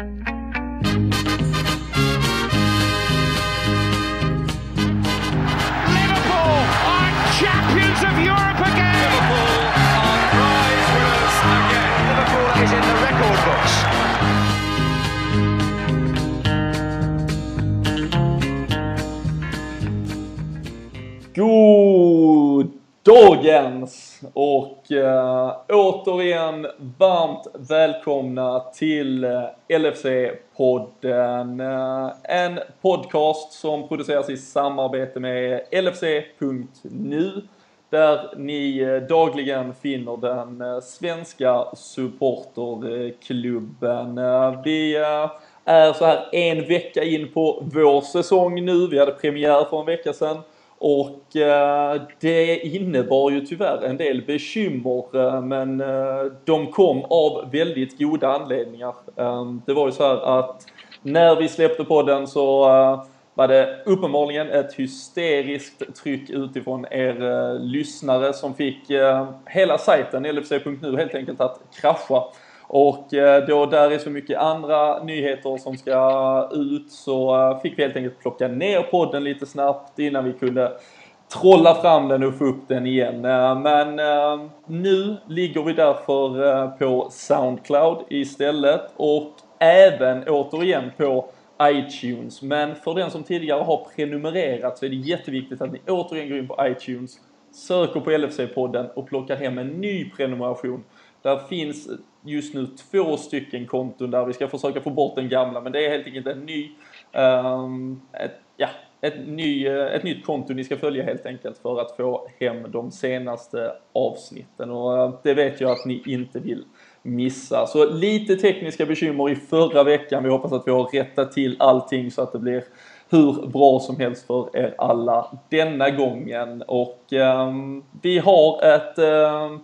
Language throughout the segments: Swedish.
Liverpool are champions of Europe again. Liverpool are prize winners again. Liverpool is in the record books. God dagens och eh, återigen varmt välkomna till eh, LFC-podden. Eh, en podcast som produceras i samarbete med LFC.nu där ni eh, dagligen finner den svenska supporterklubben. Vi är så här en vecka in på vår säsong nu. Vi hade premiär för en vecka sedan. Och eh, det innebar ju tyvärr en del bekymmer eh, men eh, de kom av väldigt goda anledningar. Ehm, det var ju så här att när vi släppte podden så var det uppenbarligen ett hysteriskt tryck utifrån er lyssnare som fick hela sajten LFC.nu helt enkelt att krascha. Och eh, då där är så mycket andra nyheter som ska ut så eh, fick vi helt enkelt plocka ner podden lite snabbt innan vi kunde trolla fram den och få upp den igen. Eh, men nu ligger vi därför på Soundcloud istället och även återigen på iTunes. Men för den som tidigare har prenumererat så är det jätteviktigt att ni återigen går in på iTunes, söker på LFC-podden och plockar hem en ny prenumeration. Där finns just nu två stycken konton där vi ska försöka få bort den gamla men det är helt enkelt en ny, um, ett, ja, ett, ny, eh, ett nytt konto ni ska följa helt enkelt för att få hem de senaste avsnitten och eh, det vet jag att ni inte vill missa. Så lite tekniska bekymmer i förra veckan. Vi hoppas att vi har rättat till allting så att det blir hur bra som helst för er alla denna gången. Och ehm, vi har ett ehm,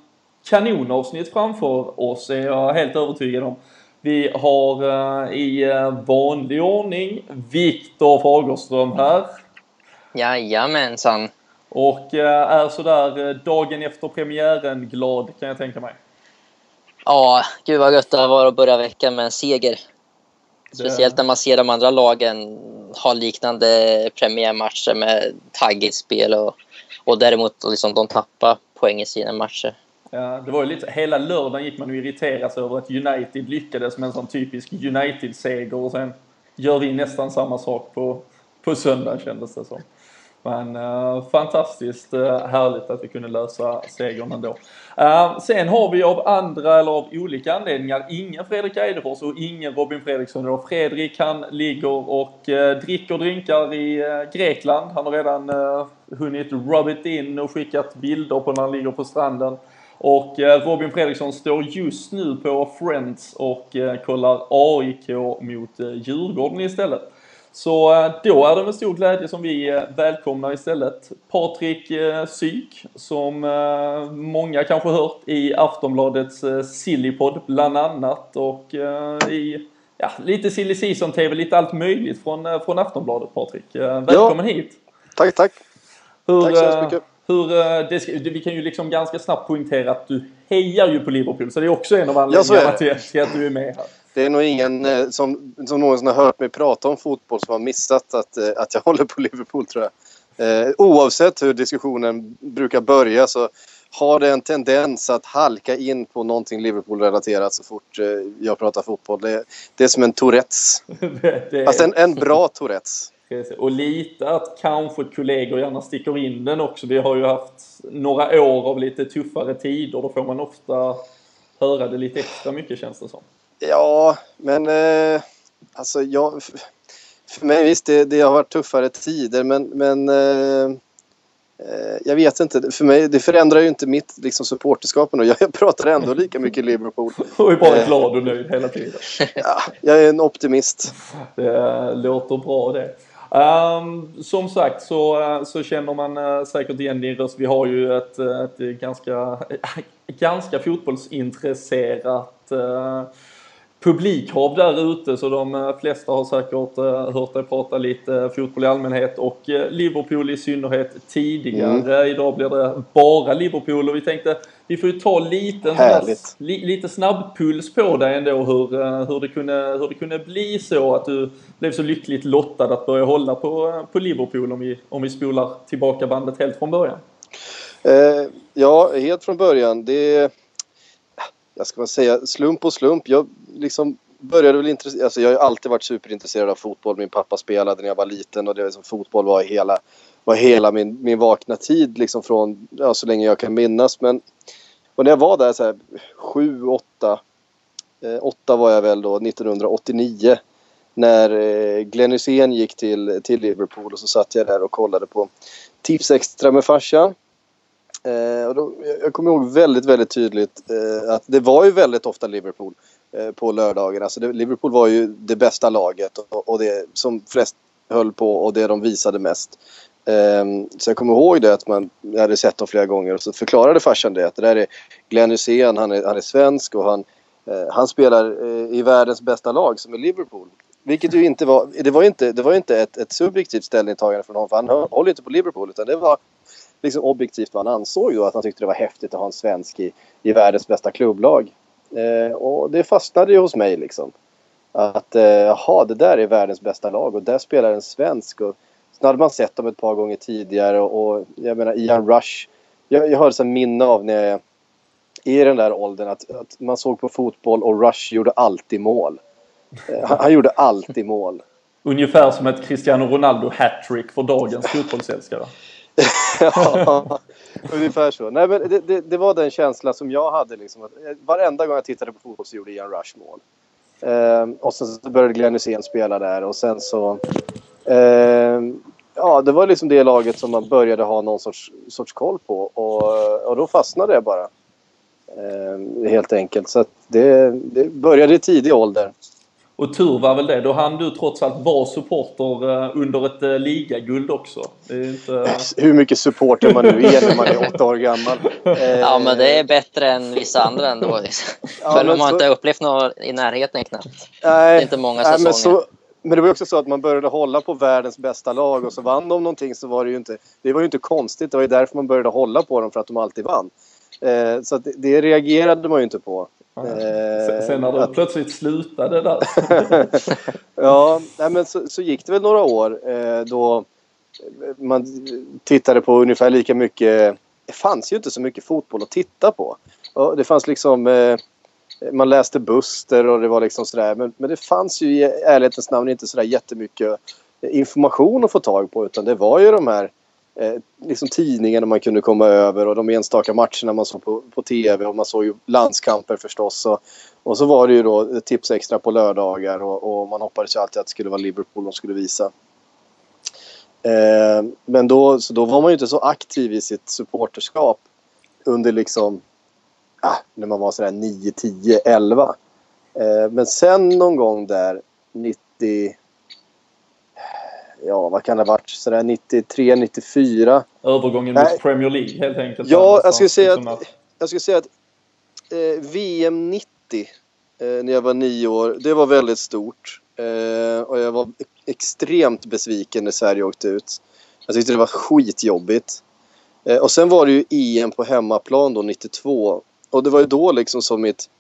kanonavsnitt framför oss är jag helt övertygad om. Vi har eh, i eh, vanlig ordning Viktor Fagerström här. Jajamensan. Och eh, är sådär dagen efter premiären glad kan jag tänka mig. Ja, gud vad gött det var att börja veckan med en seger. Speciellt när man ser de andra lagen ha liknande premiärmatcher med taggigt spel och, och däremot liksom de tappar poäng i sina matcher. Ja, det var ju lite, hela lördagen gick man och irriterade sig över att United lyckades med en sån typisk United-seger och sen gör vi nästan samma sak på, på söndag kändes det som. Men eh, fantastiskt eh, härligt att vi kunde lösa segern ändå. Uh, sen har vi av andra eller av olika anledningar ingen Fredrik Eidefors och ingen Robin Fredriksson idag. Fredrik han ligger och uh, dricker drinkar i uh, Grekland. Han har redan uh, hunnit rub it in och skickat bilder på när han ligger på stranden. Och Robin Fredriksson står just nu på Friends och kollar AIK mot Djurgården istället. Så då är det med stor glädje som vi välkomnar istället Patrik Syk som många kanske hört i Aftonbladets Sillypodd bland annat och i ja, lite Silly Season TV, lite allt möjligt från, från Aftonbladet Patrik. Välkommen ja. hit! Tack, tack! Hur, tack så hemskt mycket! Hur, det, vi kan ju liksom ganska snabbt poängtera att du hejar ju på Liverpool så det är också en av anledningarna ja, till, till att du är med här. Det är nog ingen som, som någonsin har hört mig prata om fotboll som har missat att, att jag håller på Liverpool tror jag. Eh, oavsett hur diskussionen brukar börja så har det en tendens att halka in på någonting Liverpool-relaterat så fort eh, jag pratar fotboll. Det, det är som en Tourettes. det, det Fast en, en bra Tourettes. Och lite att kanske kollegor gärna sticker in den också. Vi har ju haft några år av lite tuffare tider. Då får man ofta höra det lite extra mycket känns det som. Ja, men eh, alltså jag... För mig visst, det, det har varit tuffare tider men, men eh, jag vet inte. För mig, det förändrar ju inte mitt liksom, supporterskap. Jag, jag pratar ändå lika mycket Liverpool. och är bara glad och nöjd hela tiden. ja, jag är en optimist. Det låter bra det. Um, som sagt så, så känner man uh, säkert igen din röst. Vi har ju ett, ett ganska, ganska fotbollsintresserat uh, publikhav där ute så de eh, flesta har säkert eh, hört dig prata lite fotboll i allmänhet och Liverpool i synnerhet tidigare. Mm. Idag blir det bara Liverpool och vi tänkte vi får ju ta lite, li, lite snabbpuls på dig ändå hur, hur, det kunde, hur det kunde bli så att du blev så lyckligt lottad att börja hålla på, på Liverpool om vi, om vi spolar tillbaka bandet helt från början. Eh, ja, helt från början. Det jag ska säga, slump och slump. Jag liksom började väl intressera, alltså jag har alltid varit superintresserad av fotboll. Min pappa spelade när jag var liten och det liksom, fotboll var hela, var hela min, min vakna tid liksom från ja, så länge jag kan minnas. Men och när jag var där så här, sju, åtta, eh, åtta var jag väl då 1989 när eh, Glenn Hysén gick till, till Liverpool och så satt jag där och kollade på Tips Extra med farsan. Eh, och då, jag kommer ihåg väldigt, väldigt tydligt eh, att det var ju väldigt ofta Liverpool eh, på lördagen. Alltså det, Liverpool var ju det bästa laget och, och, det som flest höll på och det de visade mest. Ehm, så jag kommer ihåg det att man jag hade sett dem flera gånger och så förklarade farsan det att det där är Glenn Hysén, han är, han är svensk och han, eh, han spelar eh, i världens bästa lag som är Liverpool. Vilket ju inte var, det var inte, det var inte ett, ett subjektivt ställningstagande från honom för han håller inte på Liverpool utan det var liksom objektivt vad han ansåg då. Att han tyckte det var häftigt att ha en svensk i, i världens bästa klubblag. Eh, och det fastnade ju hos mig liksom. Att eh, jaha, det där är världens bästa lag och där spelar en svensk. Och, så hade man sett dem ett par gånger tidigare och, och jag menar Ian Rush. Jag, jag har ett minne av när jag i den där åldern att, att, man såg på fotboll och Rush gjorde alltid mål. Eh, han, han gjorde alltid mål. Ungefär som ett Cristiano Ronaldo hattrick för dagens fotbollsälskare. ja, ungefär så. Nej, men det, det, det, var den känsla som jag hade. Liksom, att varenda gång jag tittade på fotboll så gjorde Ian Rush mål. Eh, och sen så började Glenn Hysén spela där och sen så... Eh, ja, det var liksom det laget som man började ha någon sorts, sorts koll på och, och då fastnade jag bara. Eh, helt enkelt. Så det, det började i tidig ålder. Och tur var väl det. Då hann du trots allt vara supporter eh, under ett eh, ligaguld också. Inte... Hur mycket supporter man nu är när man är åtta år gammal. Ja, men det är bättre än vissa andra ändå. Liksom. Ja, Själv har man så... inte upplevt något i närheten knappt. Nej, det är inte många säsonger. Nej, men, det var också så att man började hålla på världens bästa lag och så vann de någonting så var det ju inte... Det var ju inte konstigt. Det var ju därför man började hålla på dem för att de alltid vann. Eh, så det, det reagerade man ju inte på. Eh, sen när det plötsligt slutade där. ja, nej, men så, så, gick det väl några år eh, då man tittade på ungefär lika mycket. Det fanns ju inte så mycket fotboll att titta på. Det fanns liksom eh, man läste Buster och det var liksom sådär. Men, men det fanns ju i ärlighetens namn inte sådär jättemycket information att få tag på utan det var ju de här eh, liksom tidningarna man kunde komma över och de enstaka matcherna man såg på, på tv och man såg ju landskamper förstås. Och, och så var det ju då tips extra på lördagar och, och man hoppades ju alltid att det skulle vara Liverpool de skulle visa. Eh, men då, så då var man ju inte så aktiv i sitt supporterskap under liksom ah, när man var sådär 9, 10, 11. Eh, men sen någon gång där 90 ja, vad kan det ha varit, sådär 93, 94. Övergången mot Premier League helt enkelt? Ja, jag skulle säga att, jag skulle säga att eh, VM 90 eh, när jag var nio år, det var väldigt stort. Eh, och jag var extremt besviken när Sverige åkte ut. Jag tyckte det var skitjobbigt. Eh, och sen var det ju EM på hemmaplan då 92. Och det var ju då liksom som mitt,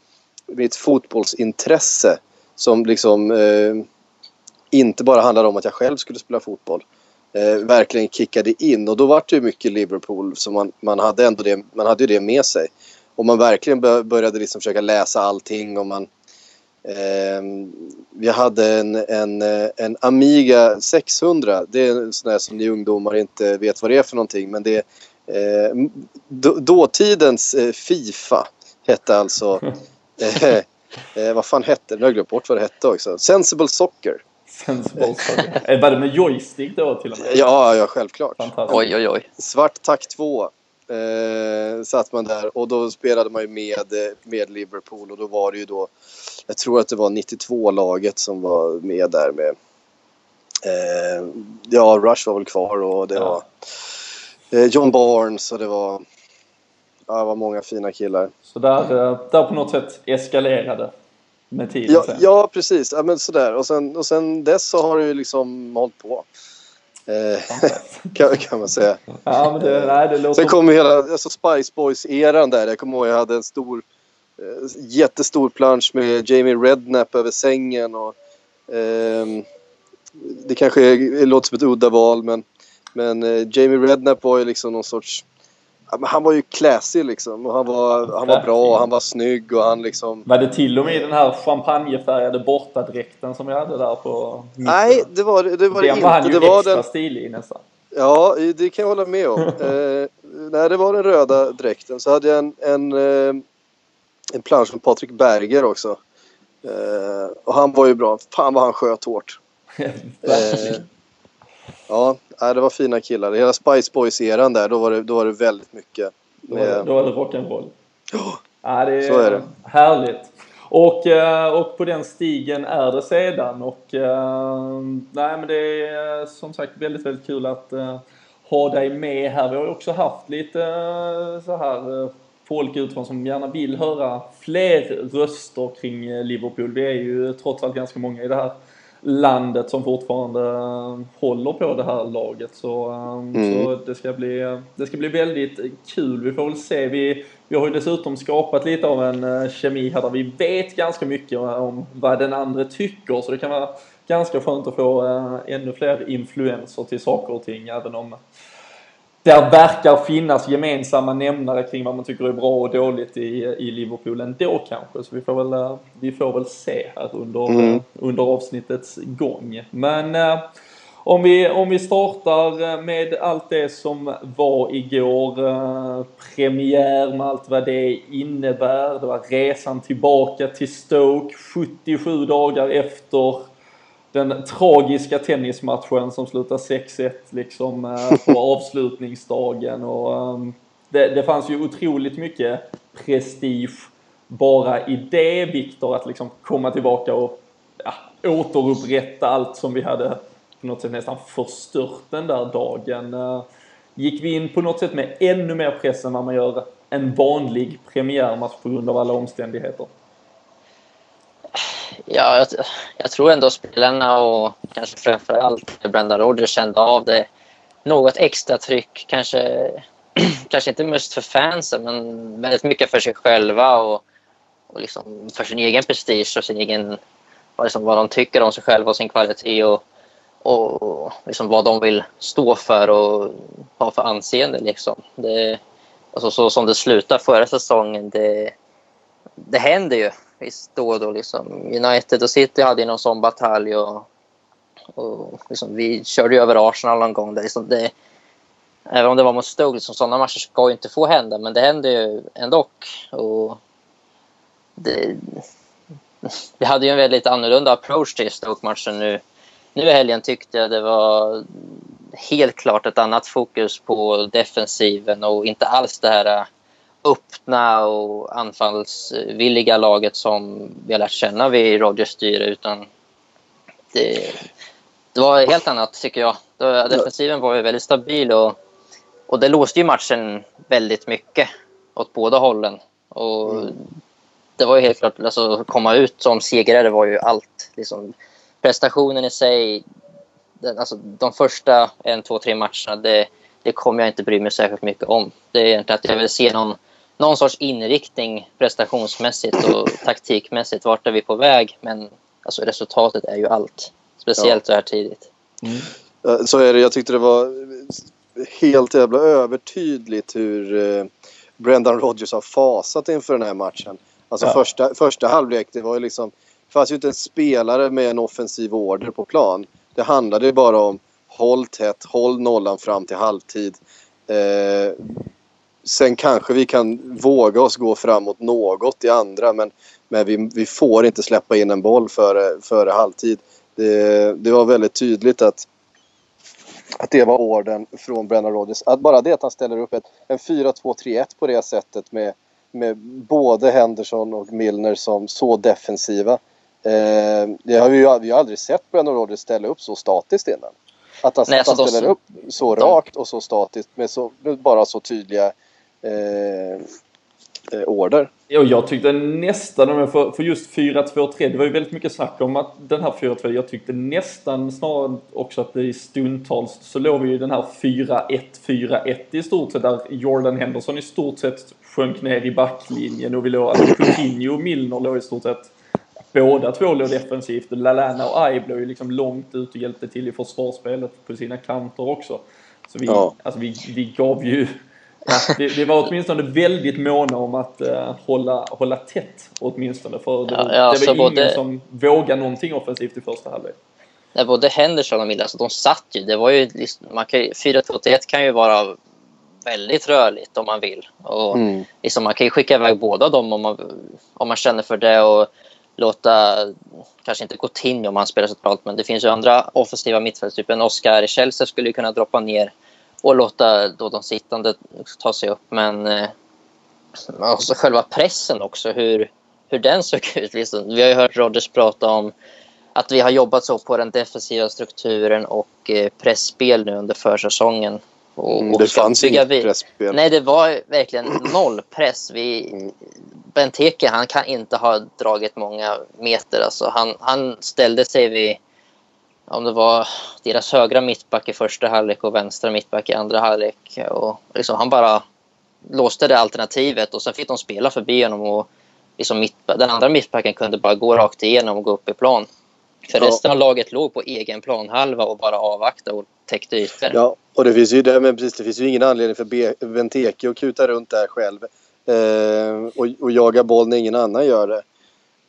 mitt fotbollsintresse som liksom eh, inte bara handlade om att jag själv skulle spela fotboll. Eh, verkligen kickade in och då var det ju mycket Liverpool så man, man hade ändå det, man hade ju det med sig. Och man verkligen började liksom försöka läsa allting och man eh, Vi hade en, en, eh, en Amiga 600. Det är en sån där som ni ungdomar inte vet vad det är för någonting men det eh, dåtidens eh, Fifa hette alltså eh, eh, vad fan hette det? Nu har jag glömt bort vad det hette också. Sensible Soccer. Sensible Soccer. Var det med joystick då till och med? Ja, ja självklart. Oj, oj, oj. Svart tack 2 eh, satt man där och då spelade man ju med, med Liverpool och då var det ju då jag tror att det var 92-laget som var med där med eh, ja, Rush var väl kvar och det ja. var eh, John Barnes och det var ja, det var många fina killar. Så där, eh, där på något sätt eskalerade med tiden Ja, sen. ja precis. Ja, men sådär. Och, sen, och sen dess så har det ju liksom hållit på. Eh, kan, kan man säga. Ja, men det, nej, det låter... Sen kom hela alltså Spice Boys-eran där. Jag kommer ihåg jag hade en stor, eh, jättestor plansch med Jamie Redknapp över sängen. Och, ehm, det kanske är, det låter som ett udda val men, men eh, Jamie Redknapp var ju liksom någon sorts... Han var ju classy liksom. Och han var, han var bra och han var snygg och han liksom... Var det till och med den här champagnefärgade bortadräkten som vi hade där på mitten? Nej, det var det, det, var det Den var han inte. ju Det var extra den, stilig nästan. Ja, det kan jag hålla med om. eh, när det var den röda dräkten så hade jag en, en, eh, en plansch med Patrik Berger också. Eh, och han var ju bra. Fan vad han sköt hårt. Eh, ja, nej, det var fina killar. Hela Spice Boys-eran där, då var, det, då var det väldigt mycket. Då var det, Med, då var det rock'n'roll. Ja, det är, Så är det. härligt. Och, eh, och på den stigen är det sedan. Och, eh, nej, men det är som sagt väldigt, väldigt kul att eh, ha dig med här. Vi har också haft lite så här folk utifrån som gärna vill höra fler röster kring Liverpool. Vi är ju trots allt ganska många i det här landet som fortfarande eh, håller på det här laget. Så, eh, Mm. så det, ska bli, det ska bli väldigt kul. Vi får väl se. Vi, vi har ju dessutom skapat lite av en eh, kemi här där vi vet ganska mycket om vad den andra tycker. Så det kan vara ganska skönt att få ännu fler influenser till saker och ting. Även om där verkar finnas gemensamma nämnare kring vad man tycker är bra och dåligt i, i Liverpool ändå kanske. Så vi får väl, eh, vi får väl se här under, Mm. eh, under avsnittets gång. Men eh, om vi, om vi startar eh, med allt det som var igår. Eh, premiär med allt vad det innebär. Det var resan tillbaka till Stoke 77 dagar efter den tragiska tennismatchen som slutar 6-1 liksom eh, på avslutningsdagen. Och, ehm, det, det fanns ju otroligt mycket prestige bara i det, Viktor, att liksom komma tillbaka och ja, återupprätta allt som vi hade på något sätt nästan förstört den där dagen. Eh, Gick vi in på något sätt med ännu mer press än vad man gör en vanlig premiärmatch på grund av alla omständigheter? Ja, jag, jag tror ändå spelarna och kanske framförallt Brenda Rogers kände av det. Något extra tryck, kanske, kanske inte mest för fansen men väldigt mycket för sig själva och, och liksom för sin egen prestige och sin egen, vad liksom vad de tycker om sig själva och sin kvalitet och, och liksom vad de vill stå för och ha för anseende. Liksom. Det, alltså så som det slutade förra säsongen, det, det händer ju visst då och då. Liksom. United och City hade ju någon sån batalj och, och liksom, vi körde ju över Arsenal någon gång. Där liksom det, även om det var mot Stoke, liksom, sådana matcher ska ju inte få hända, men det händer ju ändå. Och det, vi hade ju en väldigt annorlunda approach till Stoke-matchen nu. Nu i helgen tyckte jag det var helt klart ett annat fokus på defensiven och inte alls det här öppna och anfallsvilliga laget som vi har lärt känna vid Rogers styre utan det, det var helt annat tycker jag. Defensiven var ju väldigt stabil och, och det låste ju matchen väldigt mycket åt båda hållen. Och Det var ju helt klart, alltså att komma ut som segrare var ju allt. Liksom, prestationen i sig, den, alltså, de första en, två, tre matcherna, det, det kommer jag inte bry mig särskilt mycket om. Det är egentligen att jag vill se någon, någon sorts inriktning prestationsmässigt och taktikmässigt. Vart är vi på väg? Men alltså, resultatet är ju allt. Speciellt så här tidigt. Ja, Så är det. Jag tyckte det var helt jävla övertydligt hur eh, Brendan Rodgers har fasat inför den här matchen. Alltså Ja. första, första halvlek, det var ju liksom... Det fanns ju inte en spelare med en offensiv order på plan. Det handlade ju bara om håll tätt, håll nollan fram till halvtid. Eh, sen kanske vi kan våga oss gå framåt något i andra men, men vi, vi får inte släppa in en boll före, före halvtid. Det, det var väldigt tydligt att att det var orden från Brennan Rodgers. Att bara det att han ställer upp ett, en 4-2-3-1 på det sättet med, med både Henderson och Milner som så defensiva. Eh, det har vi, ju, vi har aldrig sett Brennan Rodgers ställa upp så statiskt innan. Att han, Nej, att han alltså de- ställer upp så rakt och så statiskt med så, med bara så tydliga eh, eh, order. Ja, jag tyckte nästan, för, för just 4-2-3, det var ju väldigt mycket snack om att den här 4-2, jag tyckte nästan snarare också att det i stundtals så låg vi ju den här 4-1-4-1 i stort sett, där Jordan Henderson i stort sett sjönk ner i backlinjen och vi låg, alltså Coutinho och Milner låg i stort sett Båda två låg defensivt. Lalana och Ibe låg ju liksom långt ut och hjälpte till i försvarsspelet på sina kanter också. Så vi, ja. alltså vi, vi gav ju Ja, det, det, var åtminstone väldigt måna om att uh, hålla, hålla tätt åtminstone. För det, ja, det var alltså ingen både, som vågade någonting offensivt i första halvlek. Nej, både Henderson och Miller, alltså, de satt ju. Det var ju liksom, man kan, 4-2-1 kan ju vara väldigt rörligt om man vill. Och mm. liksom, man kan ju skicka iväg båda dem om man, om man känner för det. Och låta, kanske inte Coutinho om han spelar centralt, men det finns ju andra offensiva mittfältstyper. Oscar i Chelsea skulle kunna droppa ner och låta då de sittande ta sig upp. Men eh, alltså själva pressen också, hur, hur den såg ut. Vi har ju hört Rodgers prata om att vi har jobbat så på den defensiva strukturen och eh, pressspel nu under försäsongen. Och, mm, det fanns inget vi... pressspel. Nej, det var verkligen noll press. Vi... Mm. Benteke, han kan inte ha dragit många meter. Alltså, han, han ställde sig vid om det var deras högra mittback i första halvlek och vänstra mittback i andra halvlek. Och liksom han bara låste det alternativet och sen fick de spela förbi honom. Och liksom mitt, den andra mittbacken kunde bara gå rakt igenom och gå upp i plan. För resten av laget låg på egen planhalva och bara avvakta och täckte ytor. Ja, och det finns ju, det, men precis, det finns ju ingen anledning för Benteke att kuta runt där själv eh, och, och jaga boll när ingen annan gör det.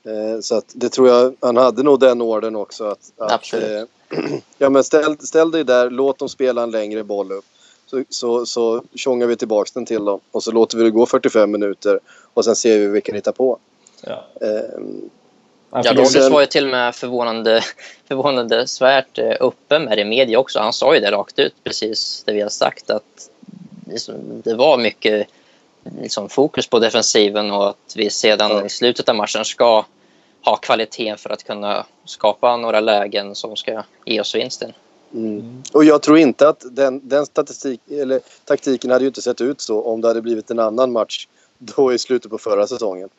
Eh, så att det tror jag, han hade nog den orden också. Att, Absolut. Att, eh, ja, men ställ, ställ dig där, låt dem spela en längre boll upp. Så, så, så tjongar vi tillbaka den till dem och så låter vi det gå 45 minuter och sen ser vi vad vi kan hitta på. Ja. Eh, Ja, Rodgers var ju till och med förvånande, förvånande svärt eh, öppen med det i media också. Han sa ju det rakt ut, precis det vi har sagt. Att liksom, det var mycket liksom, fokus på defensiven och att vi sedan ja. i slutet av matchen ska ha kvaliteten för att kunna skapa några lägen som ska ge oss vinsten. Mm. Och jag tror inte att den, den statistik, eller, taktiken hade ju inte sett ut så om det hade blivit en annan match då i slutet på förra säsongen.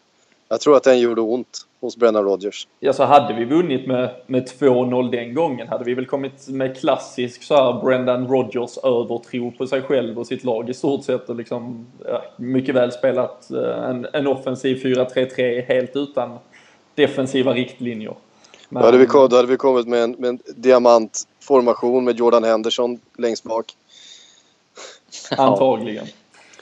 Jag tror att den gjorde ont hos Brennan Rodgers. Ja, så hade vi vunnit med, med 2-0 den gången hade vi väl kommit med klassisk så här Brendan Rodgers övertro på sig själv och sitt lag i stort sett och liksom ja, mycket väl spelat eh, en, en offensiv 4-3-3 helt utan defensiva riktlinjer. Men... Då, hade vi, då hade vi kommit med en, med en diamantformation med Jordan Henderson längst bak. Antagligen.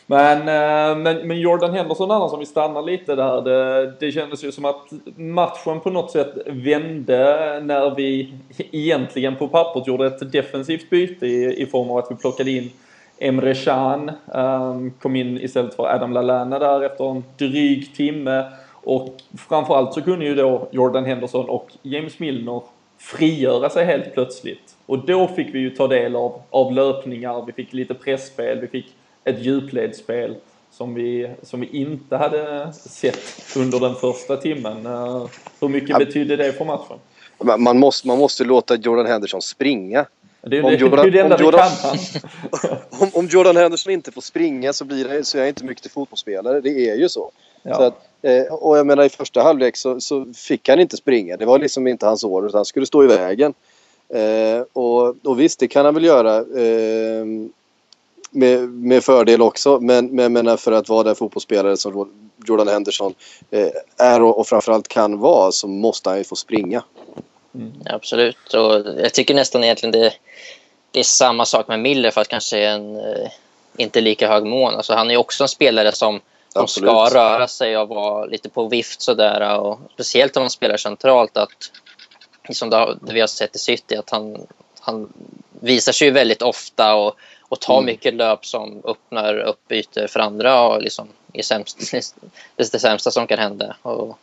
Men, eh, men, men Jordan Henderson annars om vi stannar lite där. Det, det kändes ju som att matchen på något sätt vände när vi egentligen på pappret gjorde ett defensivt byte i, i form av att vi plockade in Emre Can. Um, kom in istället för Adam Lallana där efter en dryg timme. Och framförallt så kunde ju då Jordan Henderson och James Milner frigöra sig helt plötsligt. Och då fick vi ju ta del av, av löpningar, vi fick lite pressspel, vi fick ett djupledsspel som vi, som vi inte hade sett under den första timmen. Uh, hur mycket ja. betydde det för matchen? Man måste, man måste låta Jordan Henderson springa. Det om Jordan, det, är det enda Jordan, om, om, Jordan Henderson inte får springa så, blir det, så är jag inte mycket till fotbollsspelare. Det är ju så. Ja. så att, eh, Eh, och jag menar i första halvlek så, så, fick han inte springa. Det var liksom inte hans år utan han skulle stå i vägen. Eh, och, och visst, det kan han väl göra. Eh, med, med fördel också. Men, men menar för att vara den fotbollsspelare som Jordan Henderson eh, är och, och framförallt kan vara så måste han ju få springa. Mm, absolut. Och jag tycker nästan egentligen det, det är samma sak med Miller fast kanske en eh, inte lika hög mån. Alltså, han är också en spelare som, som ska röra sig och vara lite på vift sådär. Och speciellt om man spelar centralt. att liksom det, det vi har sett i City att han, han visar sig väldigt ofta och och ta mm. mycket löp som öppnar upp ytor för andra och liksom är sämst, det, är det sämsta som kan hända. Och,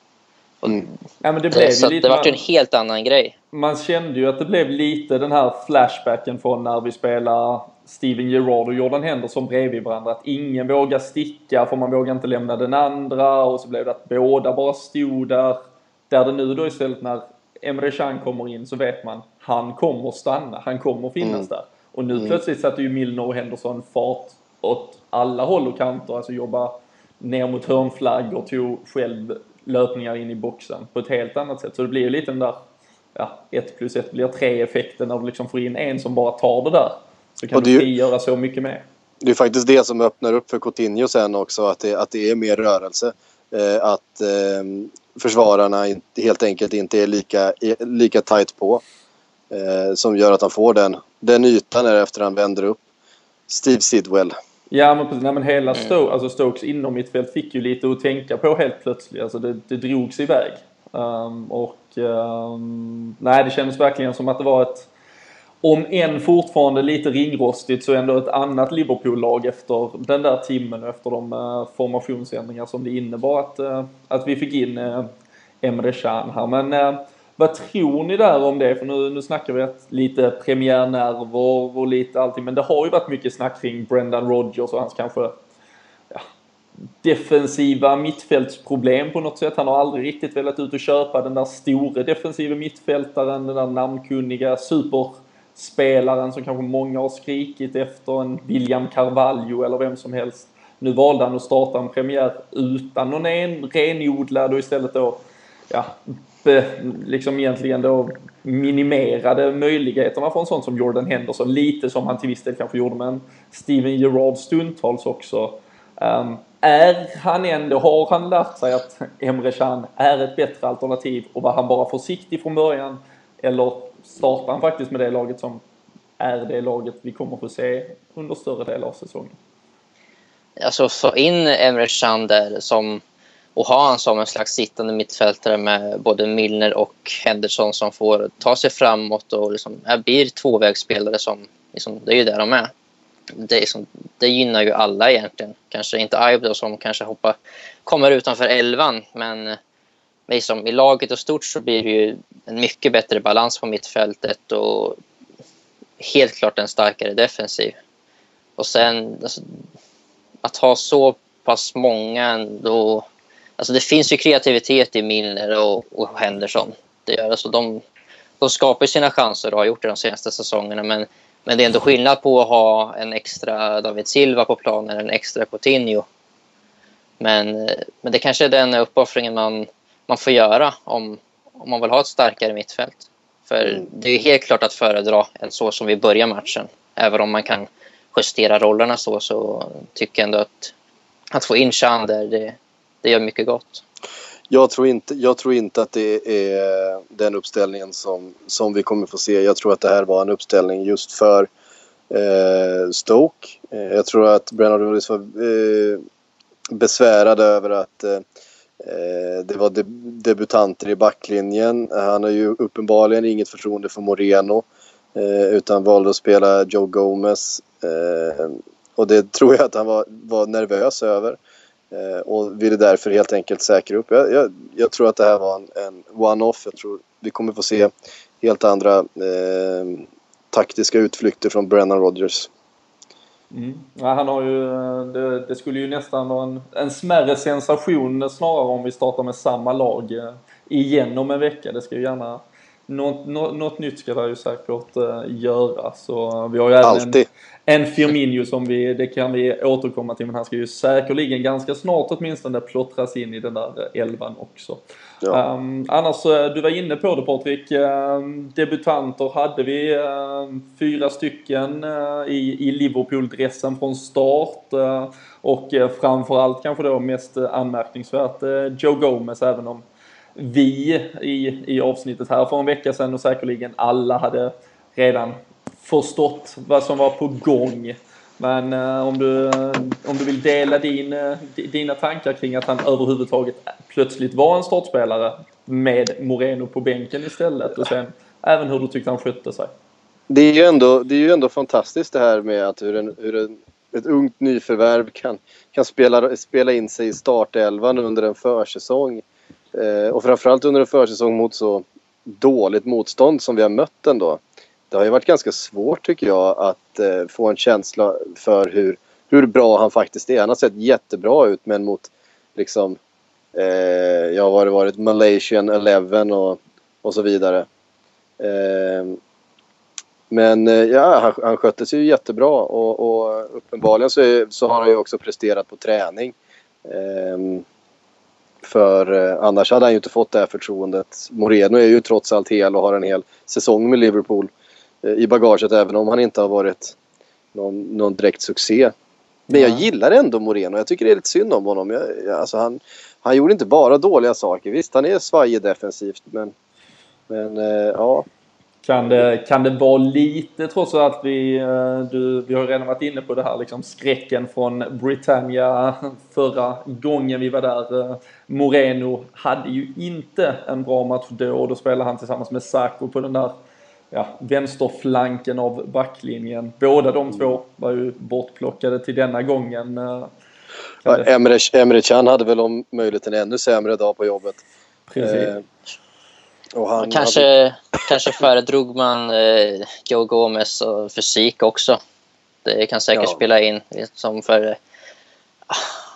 och mm. ja, men det blev så lite, det var ju en helt annan grej. Man kände ju att det blev lite den här flashbacken från när vi spelade Steven Gerrard och Jordan Henderson bredvid varandra. Att ingen vågar sticka för man vågar inte lämna den andra och så blev det att båda bara stod där. Där det nu då istället när Emre Can kommer in så vet man han kommer stanna, han kommer finnas mm. där. Och nu mm. plötsligt satte ju Milner och Henderson fart åt alla håll och kanter, alltså jobba ner mot hörnflaggor, tog själv löpningar in i boxen på ett helt annat sätt. Så det blir ju lite den där, ja, ett plus ett blir tre effekten när du liksom får in en som bara tar det där. Så kan Och du frigöra så mycket mer. Det är faktiskt det som öppnar upp för Coutinho sen också, att det, att det är mer rörelse. Eh, att eh, försvararna inte, helt enkelt inte är lika, lika tight på. Eh, som gör att han får den, den ytan efter han vänder upp. Steve Sidwell. Ja men precis, nej, men hela Mm. Sto- alltså Stokes inom mitt fält fick ju lite att tänka på helt plötsligt. Alltså det, det drogs iväg. Ehm, och ehm, nej det kändes verkligen som att det var ett om än fortfarande lite ringrostigt så ändå ett annat Liverpool-lag efter den där timmen och efter de eh, formationsändringar som det innebar att, eh, att vi fick in uh, Emre Can här. Men eh, vad tror ni där om det? För nu, nu snackar vi att lite premiärnerver och lite allting. Men det har ju varit mycket snack kring Brendan Rodgers och hans kanske ja, defensiva mittfältsproblem på något sätt. Han har aldrig riktigt velat ut och köpa den där store defensiva mittfältaren, den där namnkunniga super spelaren som kanske många har skrikit efter, en William Carvalho eller vem som helst. Nu valde han att starta en premiär utan någon en, renodlad och istället då ja, be, liksom egentligen då minimerade möjligheterna för en sån som Jordan Henderson. Lite som han till viss del kanske gjorde med en Steven Gerrard stundtals också. Um, är han ändå, har han lärt sig att Emre Can är ett bättre alternativ och var han bara försiktig från början? Eller startar han faktiskt med det laget som är det laget vi kommer få se under större del av säsongen? Alltså få in Emre Can där som, och ha han som en slags sittande mittfältare med både Milner och Henderson som får ta sig framåt och liksom, blir tvåvägsspelare som, liksom, det är ju där de är. Det, liksom, det gynnar ju alla egentligen. Kanske inte Ibe då som kanske hoppar, kommer utanför elvan men liksom, i laget och stort så blir det ju en mycket bättre balans på mittfältet och helt klart en starkare defensiv. Och sen alltså, att ha så pass många ändå... Alltså det finns ju kreativitet i Milner och, och Henderson. Det gör, alltså de, de skapar sina chanser och har gjort det de senaste säsongerna. Men, men det är ändå skillnad på att ha en extra David Silva på planen en extra Coutinho. Men, men det kanske är den uppoffringen man, man får göra om, om man vill ha ett starkare mittfält. För det är helt klart att föredra än så som vi börjar matchen. Även om man kan justera rollerna så, så tycker jag ändå att, att få in Chan där, det, det gör mycket gott. Jag tror, inte, jag tror inte att det är den uppställningen som, som vi kommer få se. Jag tror att det här var en uppställning just för eh, Stoke. Eh, jag tror att Brennan Rodgers var eh, besvärad över att eh, Eh, det var debutanter i backlinjen. Han har ju uppenbarligen inget förtroende för Moreno eh, utan valde att spela Joe Gomez. Eh, och det tror jag att han var, var nervös över. Och ville därför helt enkelt säkra upp. Jag, jag, jag tror att det här var en, en one-off. Jag tror vi kommer få se helt andra eh, taktiska utflykter från Brennan Rodgers. Mm. Ja, han har ju, det, det, skulle ju nästan vara en, en smärre sensation snarare om vi startar med samma lag eh, igen om en vecka. Det ska ju gärna något, något, något nytt ska det ju säkert uh, göras. Så vi har ju även en, en Firmino som vi, det kan vi återkomma till, men han ska ju säkerligen ganska snart åtminstone plottras in i den där elvan också. Ja. Um, annars, eh, du var inne på det Patrik, um, debutanter hade vi um, fyra stycken uh, i, i Liverpool-dressen från start uh, och uh, framförallt kanske då mest anmärkningsvärt Joe Gomez även om vi i, i avsnittet här för en vecka sedan och säkerligen alla hade redan förstått vad som var på gång. Men uh, om, du, uh, om du vill dela din, uh, dina tankar kring att han överhuvudtaget plötsligt var en startspelare med Moreno på bänken istället och sen även hur du tyckte han skötte sig. Det är ju ändå, det är ju ändå fantastiskt det här med att hur, en, hur en, ett ungt nyförvärv kan, kan spela, spela in sig i startelvan under en försäsong. Eh, och framförallt under en försäsong mot så dåligt motstånd som vi har mött ändå. Det har ju varit ganska svårt tycker jag att eh, få en känsla för hur, hur bra han faktiskt är. Han har sett jättebra ut men mot liksom eh, ja vad har det varit Malaysian 11 och, och så vidare. Ehm, eh, men ja, han, han skötte sig ju jättebra och, och uppenbarligen så, är, så har han ju också presterat på träning. Ehm, för eh, annars hade han ju inte fått det här förtroendet. Moreno är ju trots allt hel och har en hel säsong med Liverpool eh, i bagaget även om han inte har varit någon, någon direkt succé. Men jag gillar ändå Moreno. Jag tycker det är lite synd om honom. Jag, jag, alltså han, han gjorde inte bara dåliga saker. Visst, han är svajig defensivt men, men eh, ja. Kan det, kan det vara lite trots att vi, eh, du, vi har redan varit inne på det här liksom skräcken från Britannia förra gången vi var där. Eh, Moreno hade ju inte en bra match då och då spelade han tillsammans med Sacco på den där ja, vänsterflanken av backlinjen. Båda de två var ju bortplockade till denna gången. Eh, Ja, Emre, Emre Can hade väl om möjligt en ännu sämre dag på jobbet. precis. Eh, och han Kanske, kanske föredrog man eh, Joe Gomez och fysik också. Det kan säkert Ja. spela in. Som för eh,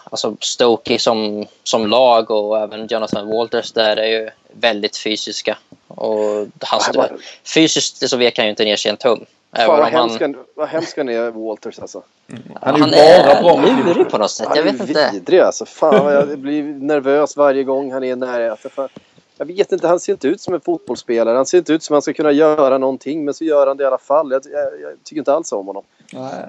alltså Stokey som, som lag och även Jonathan Walters där är ju väldigt fysiska. Och han, Ja, bara- fysiskt så vek han ju inte ner sig en tum. Fan, vad, hemsk han, vad hemsk han är, Walters alltså. han är ju han bara bra är Liverpool. lurig på något sätt. Han Jag är vet inte. vidrig alltså. Fan vad jag blir nervös varje gång han är nära. Alltså, fan. Jag vet inte, han ser inte ut som en fotbollsspelare. Han ser inte ut som att han ska kunna göra någonting. Men så gör han det i alla fall. Jag, jag, jag tycker inte alls om honom.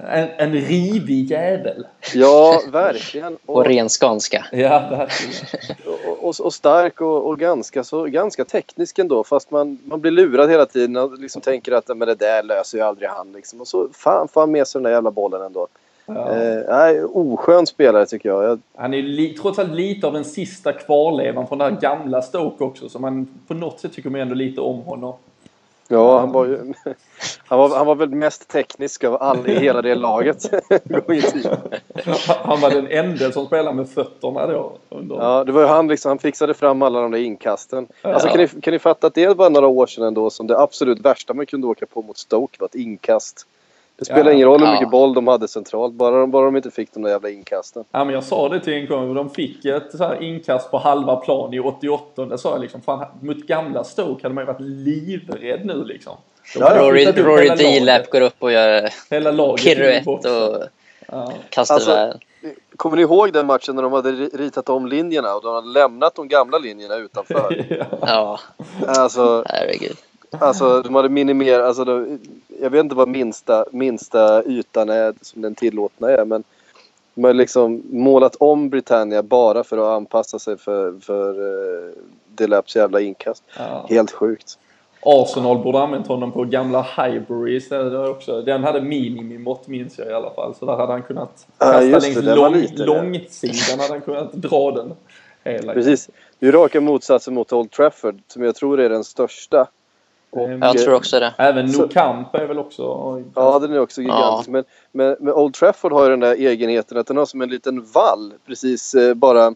En, en rivig jävel. Ja, verkligen. På Och, ren skånska. Ja, verkligen. och, och, och stark och, och ganska, så, ganska teknisk ändå. Fast man, man blir lurad hela tiden och liksom tänker att men det där löser ju aldrig han. Liksom. Och så fan får han med sig den där jävla bollen ändå. Ja. Eh, nej, oskön spelare tycker jag. jag Han är ju trots allt lite av den sista kvarlevan från det här gamla Stoke också. Så man på något sätt tycker man ändå lite om honom. Ja, han var ju... Han var, han var väl mest teknisk av alla i hela det laget. Han var den enda som spelade med fötterna då. Under. ja, det var ju han liksom, han fixade fram alla de där inkasten. Ja. Alltså kan ni, kan ni fatta att det var några år sedan ändå som det absolut värsta man kunde åka på mot Stoke var ett inkast. Det spelar Ja. ingen roll hur Ja. mycket boll de hade centralt, bara de, bara de inte fick de där jävla inkasten. Ja, men jag sa det till en gång. De fick ett så här inkast på halva plan i 88. Det sa jag liksom. Fan, mot gamla Stoke hade man ju varit livrädd nu liksom. Hade Rory, Rory laget. går upp och gör Hela laget piruett och Ja. kastar Alltså- iväg. Kommer ni ihåg den matchen när de hade ri- ritat om linjerna och de hade lämnat de gamla linjerna utanför? ja. Ja, Alltså, herregud. Alltså de hade minimerat, alltså de, jag vet inte vad minsta, minsta ytan är som den tillåtna är men de har liksom målat om Britannia bara för att anpassa sig för, för uh, Delaps jävla inkast. Ja. Helt sjukt. Arsenal borde använt honom på gamla Highbury istället också. Den hade minimimått minns jag i alla fall. Så där hade han kunnat Ja, kasta just längs det, lång, långsidan hade han kunnat dra den. Hela Precis. Det är raka motsatsen mot Old Trafford som jag tror är den största. Mm. Jag tror också det. Även Nou Camp är väl också... Ja, den är också gigantisk. Men, men, men Old Trafford har ju den där egenheten att den har som en liten vall precis eh, bara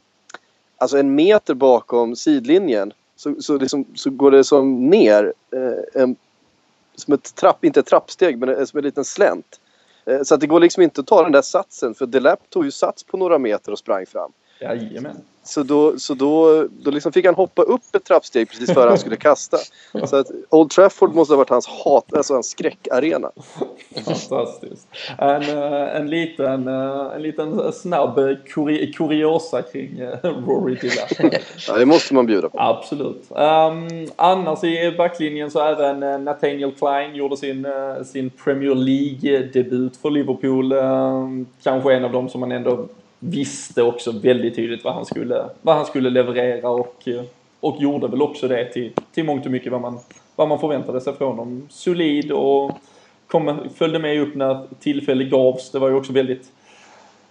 alltså en meter bakom sidlinjen. Så, så, liksom, så går det som ner. Eh, en, som ett trapp, inte ett trappsteg, men eh, som en liten slänt. Eh, så att det går liksom inte att ta den där satsen. För Delap tog ju sats på några meter och sprang fram. Jajamän. Så då, så då, då liksom fick han hoppa upp ett trappsteg precis före han skulle kasta. Så att Old Trafford måste ha varit hans hat, alltså hans skräckarena. Fantastiskt. En, eh, en, liten, eh, en liten snabb kuri, kuriosa kring eh, Rory Dillap. Ja, det måste man bjuda på. Absolut. Um, annars i backlinjen så även Nathaniel Klein gjorde sin, sin Premier League-debut för Liverpool. Um, kanske en av dem som man ändå visste också väldigt tydligt vad han skulle, vad han skulle leverera och, och gjorde väl också det till, till mångt och mycket vad man, vad man förväntade sig från honom. Solid och kom, följde med upp när tillfälle gavs. Det var ju också väldigt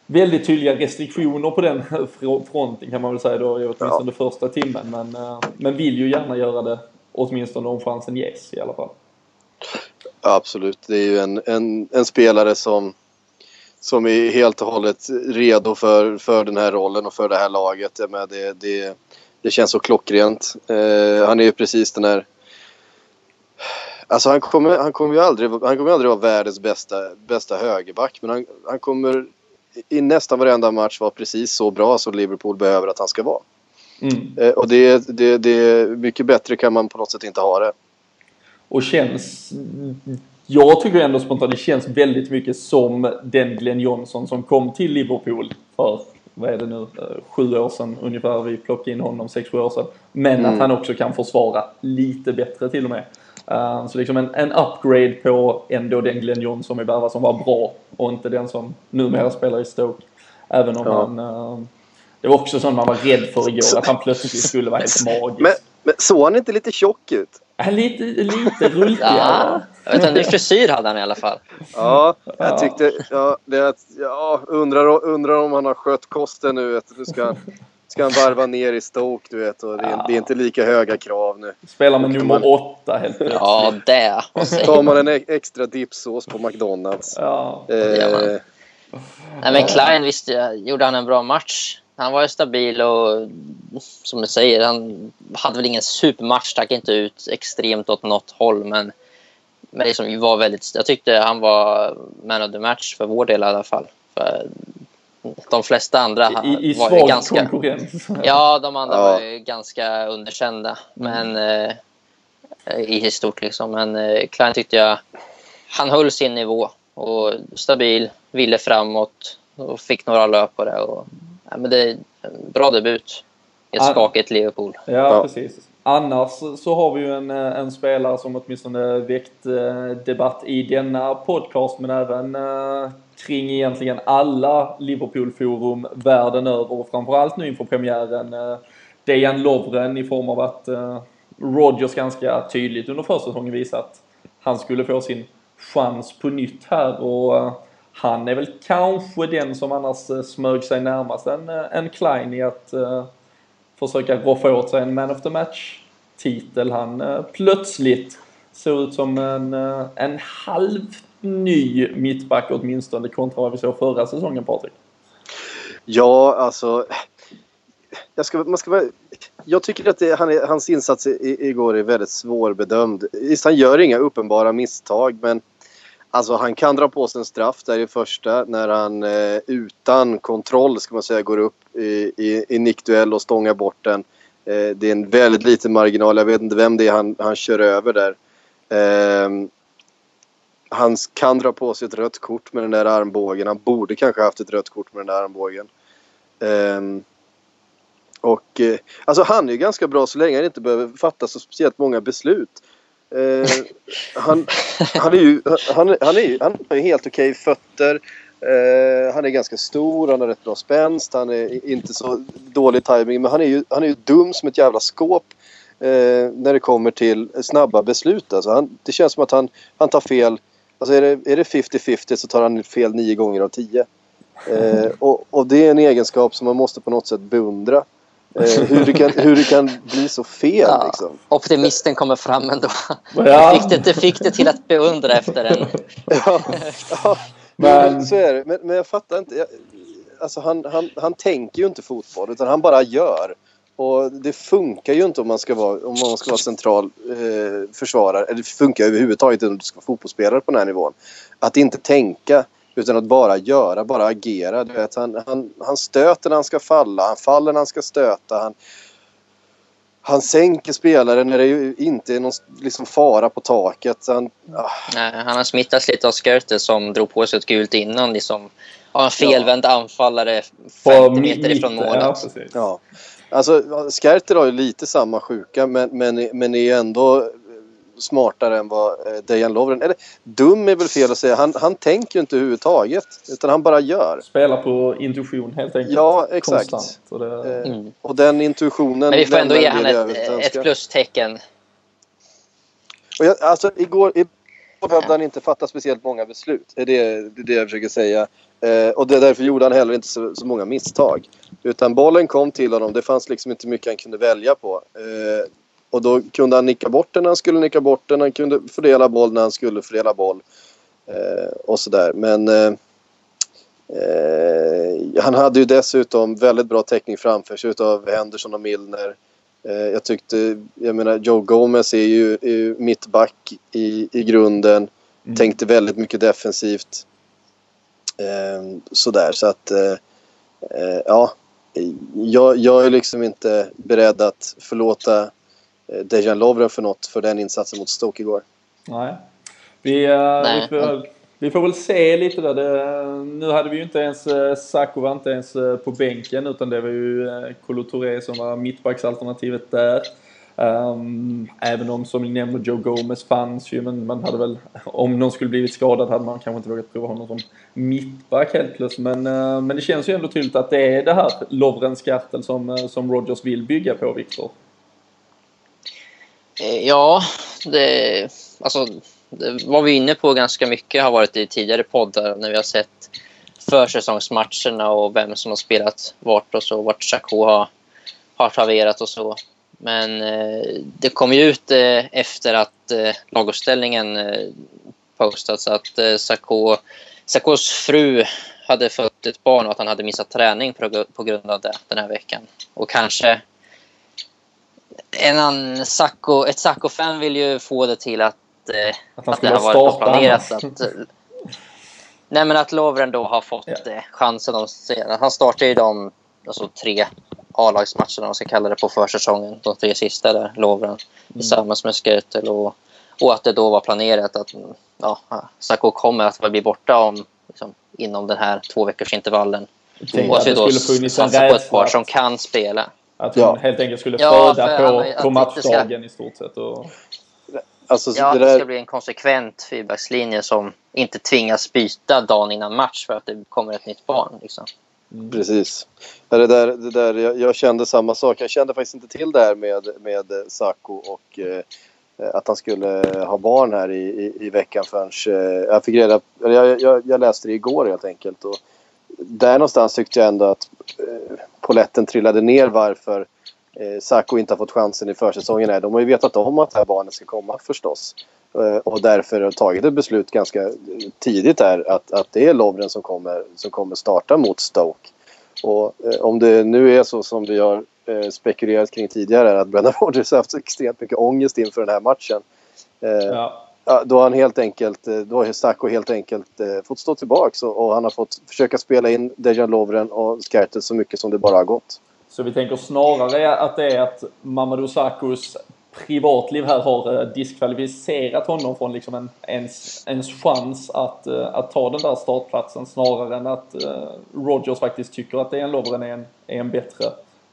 väldigt tydliga restriktioner på den fr- fronten kan man väl säga då, i åtminstone första timmen. Men, eh, men vill ju gärna göra det åtminstone om chansen ges i alla fall. Ja, absolut. Det är ju en, en, en spelare som, som är helt och hållet redo för, för den här rollen och för det här laget. Menar, det, det, det känns så klockrent. Eh, han är ju precis den här... Alltså han kommer, han kommer ju aldrig, han kommer aldrig vara världens bästa, bästa högerback. Men han, han kommer i nästan varenda match vara precis så bra som Liverpool behöver att han ska vara. Mm. Eh, och det, det, det, mycket bättre kan man på något sätt inte ha det. Och känns... Jag tycker ändå spontant det känns väldigt mycket som den Glenn Johnson som kom till Liverpool för vad är det nu, eh, sju år sedan ungefär vi plockade in honom, sex, sju år sedan. Men att han också kan försvara lite bättre till och med. Uh, så liksom en, en upgrade på ändå den Glenn Johnson vi värvade som var bra och inte den som numera spelar i Stoke. Även om Ja. han... Uh, det var också sånt man var rädd för igår, att han plötsligt skulle vara helt magisk. Men, men såg han inte lite tjock ut? Han lite, lite rultigare. Ja, jag vet inte, ny frisyr hade han i alla fall. Ja, Ja. jag tyckte... Ja, det ja, undrar, undrar om han har skött kosten nu. Vet, du. nu ska, han- ska han varva ner i Stoke, du vet. Och det, är, det är inte lika höga krav nu. Spelar med Kan nummer man- åtta helt plötsligt. Ja, det. Tar man en e- extra dipsås på McDonalds. Ja. man. Eh, Nej, men Klein, visst gjorde han en bra match. Han var ju stabil och som du säger, han hade väl ingen supermatch, stack inte ut extremt åt något håll, men, men liksom var väldigt, jag tyckte han var man of the match för vår del i alla fall. För de flesta andra I, i var ganska... konkurrens. Ja, de andra Ja. var ju ganska underkända men, eh, i stort. Liksom. Men eh, Klein tyckte jag han höll sin nivå och stabil, ville framåt och fick några löp på det. Och, ja, men det är en bra debut i ett Ja. skakigt Liverpool. Ja, Ja. precis. Annars så har vi ju en, eh, en spelare som åtminstone väckt eh, debatt i denna podcast men även eh, kring egentligen alla Liverpool-forum världen över och framförallt nu inför premiären. Eh, Dejan Lovren i form av att eh, Rodgers ganska tydligt under försäsongen visat att han skulle få sin chans på nytt här och han är väl kanske den som annars eh, smög sig närmast en, eh, en Klein i att uh, försöka roffa åt sig en Man of the Match-titel. Han uh, plötsligt såg ut som en, uh, en halv ny mittback åtminstone kontra vad vi såg förra säsongen Patrik. Ja, alltså... Jag, ska, man ska, vara- jag tycker att det, han är, hans insats i, igår är väldigt svårbedömd. Visst, han gör inga uppenbara misstag, men alltså, han kan dra på sig en straff där i första när han eh, utan kontroll ska man säga, går upp i, i, i nickduell och stångar bort den. Eh, det är en väldigt liten marginal. Jag vet inte vem det är han, han kör över där. Eh, han kan dra på sig ett rött kort med den där armbågen. Han borde kanske haft ett rött kort med den där armbågen. Ehm, och eh, alltså han är ju ganska bra så länge han inte behöver fatta så speciellt många beslut. Eh, han, han är ju han, han är, han har ju helt okej fötter. Uh, han är ganska stor, han har rätt bra spänst, han är inte så dålig timing men han är ju, han är ju dum som ett jävla skåp uh, när det kommer till snabba beslut. Alltså han, det känns som att han, han tar fel. Alltså är det, är det 50-50 så tar han fel nio gånger av tio. Och, och det är en egenskap som man måste på något sätt beundra. Eh, hur, det kan, hur det kan bli så fel Ja. liksom. Optimisten kommer fram ändå. Ja. Fick, det, det fick det till att beundra efter en... Ja, ja Men- men, så är det. Men, men jag fattar inte. Jag, alltså han, han, han tänker ju inte fotboll utan han bara gör. Och det funkar ju inte om man ska vara, om man ska vara central eh, försvarare. Eller det funkar överhuvudtaget inte om du ska vara fotbollsspelare på den här nivån. Att inte tänka utan att bara göra, bara agera. Du vet, han, han, han stöter när han ska falla, han faller när han ska stöta. Han, han sänker spelaren när det ju inte är någon liksom, fara på taket. Han, ah, Nej, han har smittats lite av Skirte som drog på sig ett gult innan. Liksom, har en felvänd anfallare 50 meter ifrån målet. Ja. Ja. Alltså, Skerter har ju lite samma sjuka men, men, men är ändå smartare än vad eh, Dejan Lovren... Eller dum är väl fel att säga. Han, han tänker ju inte överhuvudtaget. Utan han bara gör. Spelar på intuition helt enkelt. Ja, exakt. Konstant. Så det, Eh, Mm. Och den intuitionen... Men vi får ändå ge del ett, ett plustecken. Och jag, alltså igår, igår behövde han inte fatta speciellt många beslut. Det är det, det, är det jag försöker säga. Eh, och det, därför gjorde han heller inte så, så många misstag. Utan bollen kom till honom. Det fanns liksom inte mycket han kunde välja på. Eh, och då kunde han nicka bort den när han skulle nicka bort den. Han kunde fördela boll när han skulle fördela boll. Eh, och sådär. Men eh, eh, han hade ju dessutom väldigt bra täckning framför sig utav Henderson och Milner. Eh, jag tyckte, jag menar Joe Gomez är ju, är ju mittback i, i grunden. Mm. Tänkte väldigt mycket defensivt. Eh, sådär så att eh, ja. Jag, jag är liksom inte beredd att förlåta Dejan Lovren för något för den insatsen mot Stoke igår. Nej. Vi, eh, Nej. vi får vi får väl se lite där. Det, nu hade vi ju inte ens, eh, Sacco var inte ens eh, på bänken utan det var ju eh, Kolo Touré som var mittbacksalternativet där. Um, även om som ni nämner Joe Gomez fanns ju men man hade väl om någon skulle blivit skadad hade man kanske inte vågat prova honom som mittback helt plötsligt men, uh, men det känns ju ändå tydligt att det är det här Lovren Skartel som, som Rogers vill bygga på Viktor. Eh, ja, det, alltså, det var vi inne på ganska mycket har varit i tidigare poddar när vi har sett försäsongsmatcherna och vem som har spelat vart och så, vart Chaco har, har traverat och så. Men eh, det kom ju ut eh, efter att eh, laguppställningen eh, postats att eh, Sarko, Sarkos fru hade fött ett barn och att han hade missat träning på, på grund av det den här veckan. Och kanske en annan Sacco, ett Sacco-fan vill ju få det till att, eh, att, att det har varit planerat. Att, nej, men att Lovren då har fått ja. eh, chansen. Att, han startar ju de alltså, tre A-lagsmatcherna, man ska kalla det, på försäsongen. De tre sista där, Lovren, mm. tillsammans med Skrtel. Och, och att det då var planerat att ja, Sacco kommer att bli borta om, liksom, inom den här två veckors intervallen. Och att vi då satsar på ett par som kan spela. Att hon ja. helt enkelt skulle ja, föda på, på matchdagen ska... i stort sett. Och... Alltså, ja, det, där... det ska bli en konsekvent fyrbackslinje som inte tvingas byta dagen innan match för att det kommer ett nytt barn. Liksom. Mm. Precis. Det där, det där, jag, jag, kände samma sak. Jag kände faktiskt inte till det här med, med Sacco och eh, att han skulle ha barn här i, i, i veckan förrän eh, jag fick reda jag, jag, jag läste det igår helt enkelt. Och där någonstans tyckte jag ändå att eh, poletten trillade ner varför eh, Sacco inte har fått chansen i försäsongen. De har ju vetat om att det här barnet ska komma förstås. Eh, och därför har tagit ett beslut ganska eh, tidigt där att, att det är Lovren som kommer, som kommer starta mot Stoke. Och eh, om det nu är så som vi har eh, spekulerat kring tidigare att Brennan Rodgers har haft extremt mycket ångest inför den här matchen. Eh, ja. Ja, då har han helt enkelt, eh, då har Sacco helt enkelt eh, fått stå tillbaka och, och, han har fått försöka spela in Dejan Lovren och Skertel så mycket som det bara har gått. Så vi tänker snarare att det är att Mamadou Sackos privatliv här har eh, diskvalificerat honom från liksom en, ens, ens chans att, uh, att ta den där startplatsen snarare än att uh, Rogers faktiskt tycker att Dejan Lovren är en, är en bättre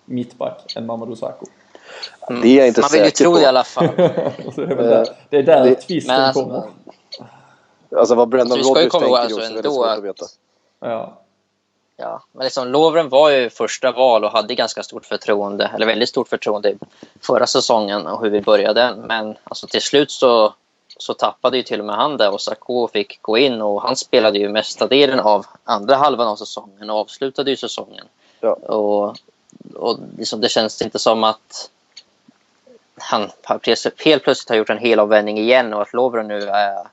mittback än Mamadou Sakho. Mm. Det är jag inte Man vill ju tro på. i alla fall. det, är där, det är där det, tvisten alltså, kommer. Alltså vad Brendan Rodgers tänker alltså, är ändå att veta. Ja. Ja, men liksom Lovren var ju första val och hade ganska stort förtroende, eller väldigt stort förtroende förra säsongen och hur vi började. Men alltså, till slut så, så tappade ju till och med han det och Sarko fick gå in och han spelade ju mesta delen av andra halvan av säsongen och avslutade ju säsongen. Ja. Och, och liksom, det känns inte som att han helt plötsligt har gjort en helomvändning igen och att Lovren nu är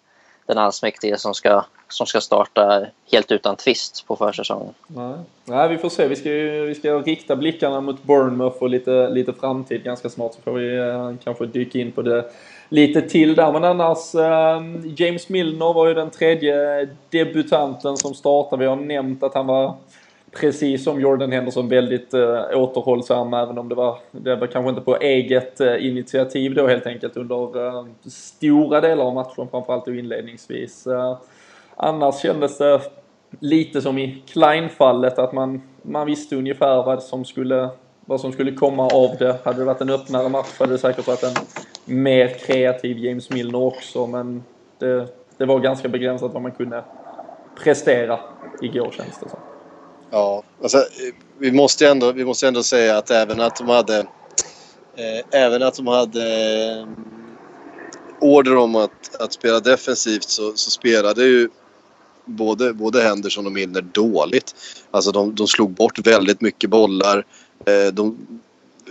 den allsmäktige som ska, som ska starta helt utan tvist på försäsongen. Nej. Nej, vi får se. Vi ska, vi ska rikta blickarna mot Bournemouth och lite, lite framtid ganska snart så får vi eh, kanske dyka in på det lite till där. Men annars, eh, James Milner var ju den tredje debutanten som startade. Vi har nämnt att han var precis som Jordan Henderson väldigt eh, återhållsam även om det var, det var kanske inte på eget eh, initiativ då helt enkelt under eh, stora delar av matchen framförallt och inledningsvis. Eh, annars kändes det lite som i Klein-fallet att man, man visste ungefär vad som skulle vad som skulle komma av det. Hade det varit en öppnare match hade det säkert varit en mer kreativ James Milner också men det, det var ganska begränsat vad man kunde prestera igår känns det som. Ja, alltså, vi, måste ändå, vi måste ändå säga att även att de hade eh, även att de hade eh, order om att, att spela defensivt så, så spelade ju både, både Henderson och Milner dåligt. Alltså de, de slog bort väldigt mycket bollar. Eh, de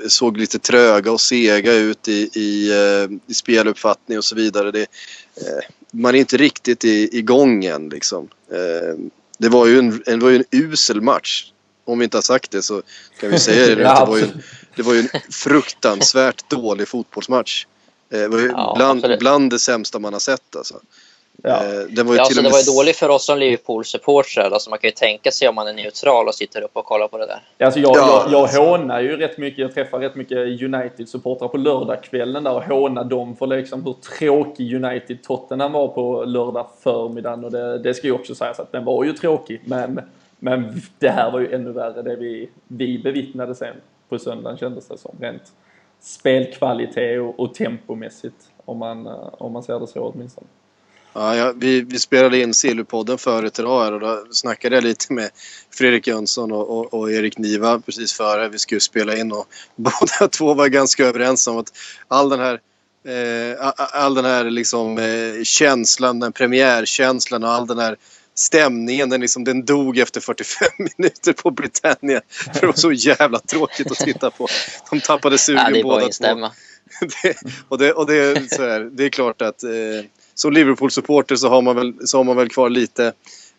såg lite tröga och sega ut i, i, eh, i speluppfattning och så vidare. Det, eh, man är inte riktigt i, igång än liksom. Eh, det var ju en, det var ju en usel match. Om vi inte har sagt det så kan vi säga det. det, var ju, det var ju en fruktansvärt dålig fotbollsmatch. Eh, det var ju ja, bland, bland det sämsta man har sett alltså. Ja. Eh, det var ju Ja, till så och det var ju dåligt för oss som Liverpool-supportrar. Alltså man kan ju tänka sig om man är neutral och sitter upp och kollar på det där. Alltså jag, Ja, jag, jag alltså. hånar ju rätt mycket, jag träffar rätt mycket United-supportrar på lördagskvällen där och hånar dem för liksom hur tråkig United-Tottenham var på lördag förmiddagen och det, det ska ju också sägas att den var ju tråkig men, men det här var ju ännu värre det vi, vi bevittnade sen på söndagen kändes det som. Rent spelkvalitet och, och tempomässigt om man, eh, om man ser det så åtminstone. Ja, ja, vi, vi spelade in Sillypodden förut idag och då snackade jag lite med Fredrik Jönsson och, och, och Erik Niva precis före vi skulle spela in och båda två var ganska överens om att all den här eh, all den här liksom, eh, känslan, den premiärkänslan och all den här stämningen, den, liksom, den dog efter 45 minuter på Britannia. För det var så jävla tråkigt att titta på. De tappade sugen Ja, båda två det, och det, och det, är så här, det är klart att eh, som Liverpool-supporter så har man väl, så har man väl kvar lite,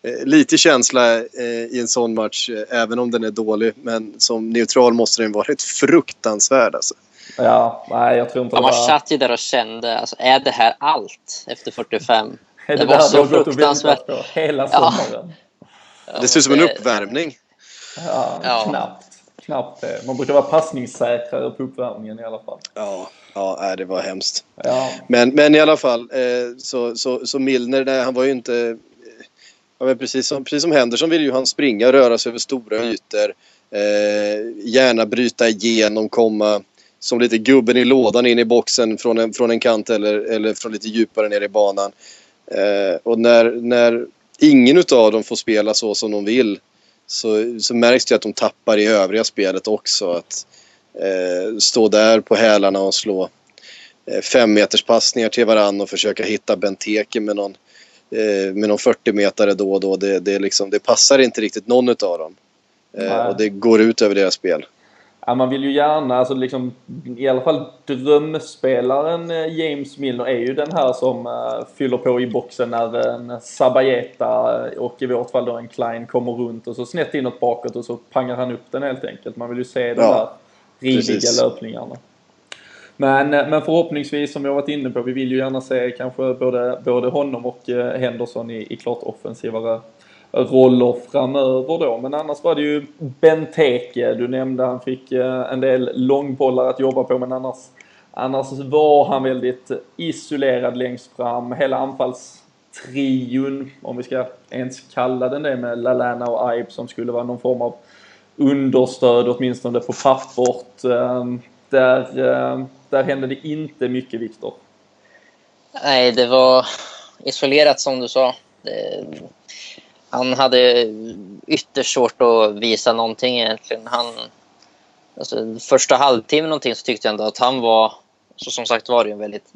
eh, lite känsla eh, i en sån match, eh, även om den är dålig. Men som neutral måste den varit fruktansvärd. Alltså. Ja, nej jag tror inte Ja, man var... satt ju där och kände, alltså, är det här allt efter 45? Är det det var så fruktansvärt. hela Ja. sommaren? Det ser ut som en uppvärmning. Ja, Ja. knappt. Knappt det. Man brukar vara passningssäkrare på uppvärmningen i alla fall. Ja, ja det var hemskt. Ja, Men, men i alla fall, eh, så, så, så Milner, nej, han var ju inte... eh, Ja, precis, som, precis som Henderson vill ju han springa, röra sig över stora ytor. Eh, gärna bryta igenom, komma som lite gubben i lådan in i boxen från en, från en kant eller, eller från lite djupare ner i banan. Eh, och när, när ingen av dem får spela så som de vill så, så märks det att de tappar i övriga spelet också. Att eh, stå där på hälarna och slå eh, fem meters passningar till varann och försöka hitta Benteke med någon, eh, med någon 40 metare då och då. Det, det, liksom, det passar inte riktigt någon av dem. Eh, och det går ut över deras spel. Ja, man vill ju gärna, alltså liksom, i alla fall drömspelaren eh, James Milner är ju den här som uh, fyller på i boxen när en eh, och i vårt fall då en Klein kommer runt och så snett inåt bakåt och så pangar han upp den helt enkelt. Man vill ju se de Ja, där precis. löpningarna. Men, men förhoppningsvis, som vi har varit inne på, vi vill ju gärna se kanske både, både honom och Henderson i, i klart offensivare roller framöver då. Men annars var det ju Benteke du nämnde. Han fick eh, en del långbollar att jobba på men annars, annars var han väldigt isolerad längst fram. Hela anfallstrion, om vi ska ens kalla den det med Lalana och Ibe som skulle vara någon form av understöd åtminstone på pappret. Ehm, där, ehm, där hände det inte mycket Viktor. Nej, det var isolerat som du sa. Det, han hade ytterst svårt att visa någonting egentligen. Han, alltså, första halvtimmen någonting så tyckte jag ändå att han var... Så som sagt var det en väldigt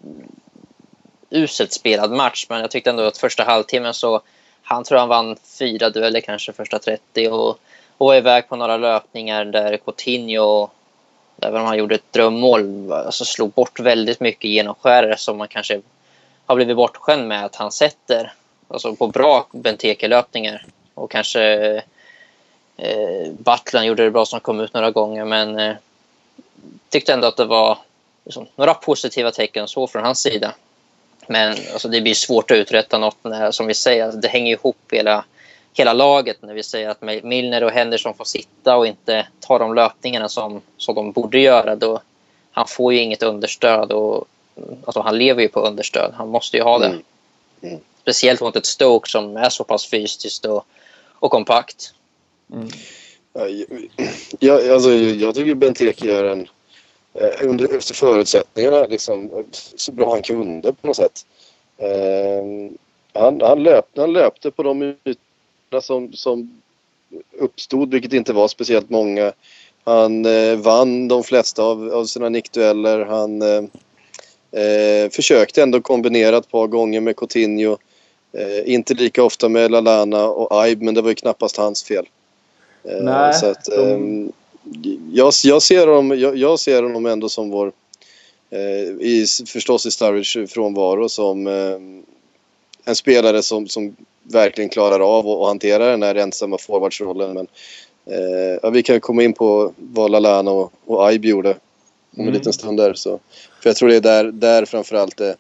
uselt spelad match, men jag tyckte ändå att första halvtimmen så... Han tror han vann fyra dueller kanske första 30 och, och var iväg på några löpningar där Coutinho, även om han gjorde ett drömmål, alltså slog bort väldigt mycket genomskärare som man kanske har blivit bortskämd med att han sätter alltså på bra Benteke-löpningar. Och kanske eh, Battlan gjorde det bra som kom ut några gånger men eh, tyckte ändå att det var liksom, några positiva tecken så från hans sida. Men alltså, det blir svårt att uträtta något när, som vi säger, alltså, det hänger ihop hela, hela laget när vi säger att Milner och Henderson får sitta och inte ta de löpningarna som, som de borde göra. Då, han får ju inget understöd och alltså, han lever ju på understöd. Han måste ju ha det. Mm. Mm. Speciellt mot ett Stoke som är så pass fysiskt och, och kompakt. Ja, jag, alltså, jag tycker Benteke gör en... eh, Under, efter förutsättningarna liksom, så bra han kunde på något sätt. Eh, han, han, löpte, han löpte på de ytorna som, som uppstod, vilket inte var speciellt många. Han eh, vann de flesta av, av sina nickdueller. Han eh, eh, försökte ändå kombinera ett par gånger med Coutinho. Eh, inte lika ofta med Lalana och Aib, men det var ju knappast hans fel. Eh, Nej, så att, de- ehm, jag, jag, ser honom, jag, jag ser honom ändå som vår, eh, i, förstås i Sturridge frånvaro, som eh, en spelare som, som verkligen klarar av att hantera den här ensamma forwardsrollen. Men, eh, ja, vi kan komma in på vad Lalana och, och Aib gjorde om en Mm. liten stund där. Så. För jag tror det är där, där framförallt det, eh,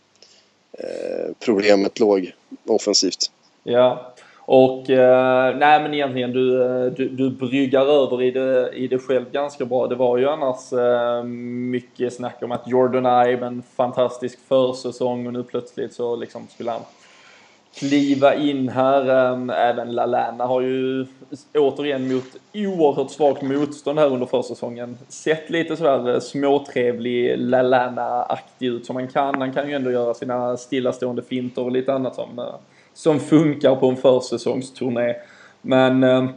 Eh, problemet låg offensivt. Ja, och eh, nej men egentligen du, eh, du, du bryggar över i det, i det själv ganska bra. Det var ju annars eh, mycket snack om att Jordan Ibe, en fantastisk försäsong och nu plötsligt så liksom skulle han kliva in här. Ehm, även Lalana har ju återigen mot oerhört svagt motstånd här under försäsongen sett lite sådär eh, småtrevlig Lalana-aktig ut som man kan. Han kan ju ändå göra sina stillastående finter och lite annat som, eh, som funkar på en försäsongsturné. Men ehm,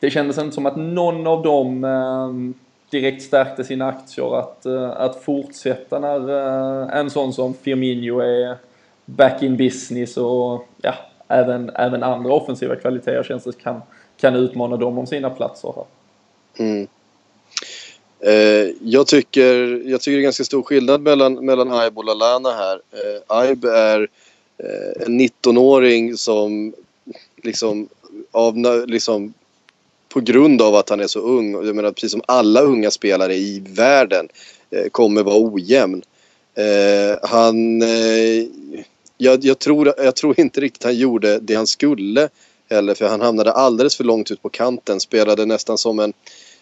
det kändes inte som att någon av dem ehm, direkt stärkte sina aktier att, eh, att fortsätta när en sån som Firmino är back in business och ja, även, även andra offensiva kvaliteter känns det kan, kan utmana dem om sina platser här. Mm. Eh, jag, tycker, jag tycker det är ganska stor skillnad mellan, mellan Aib och Lalana här. Eh, Aib är eh, en 19-åring som liksom, av, liksom på grund av att han är så ung, jag menar precis som alla unga spelare i världen, eh, kommer vara ojämn. Eh, han eh, jag, jag, tror, jag tror inte riktigt han gjorde det han skulle heller för han hamnade alldeles för långt ut på kanten. Spelade nästan som en,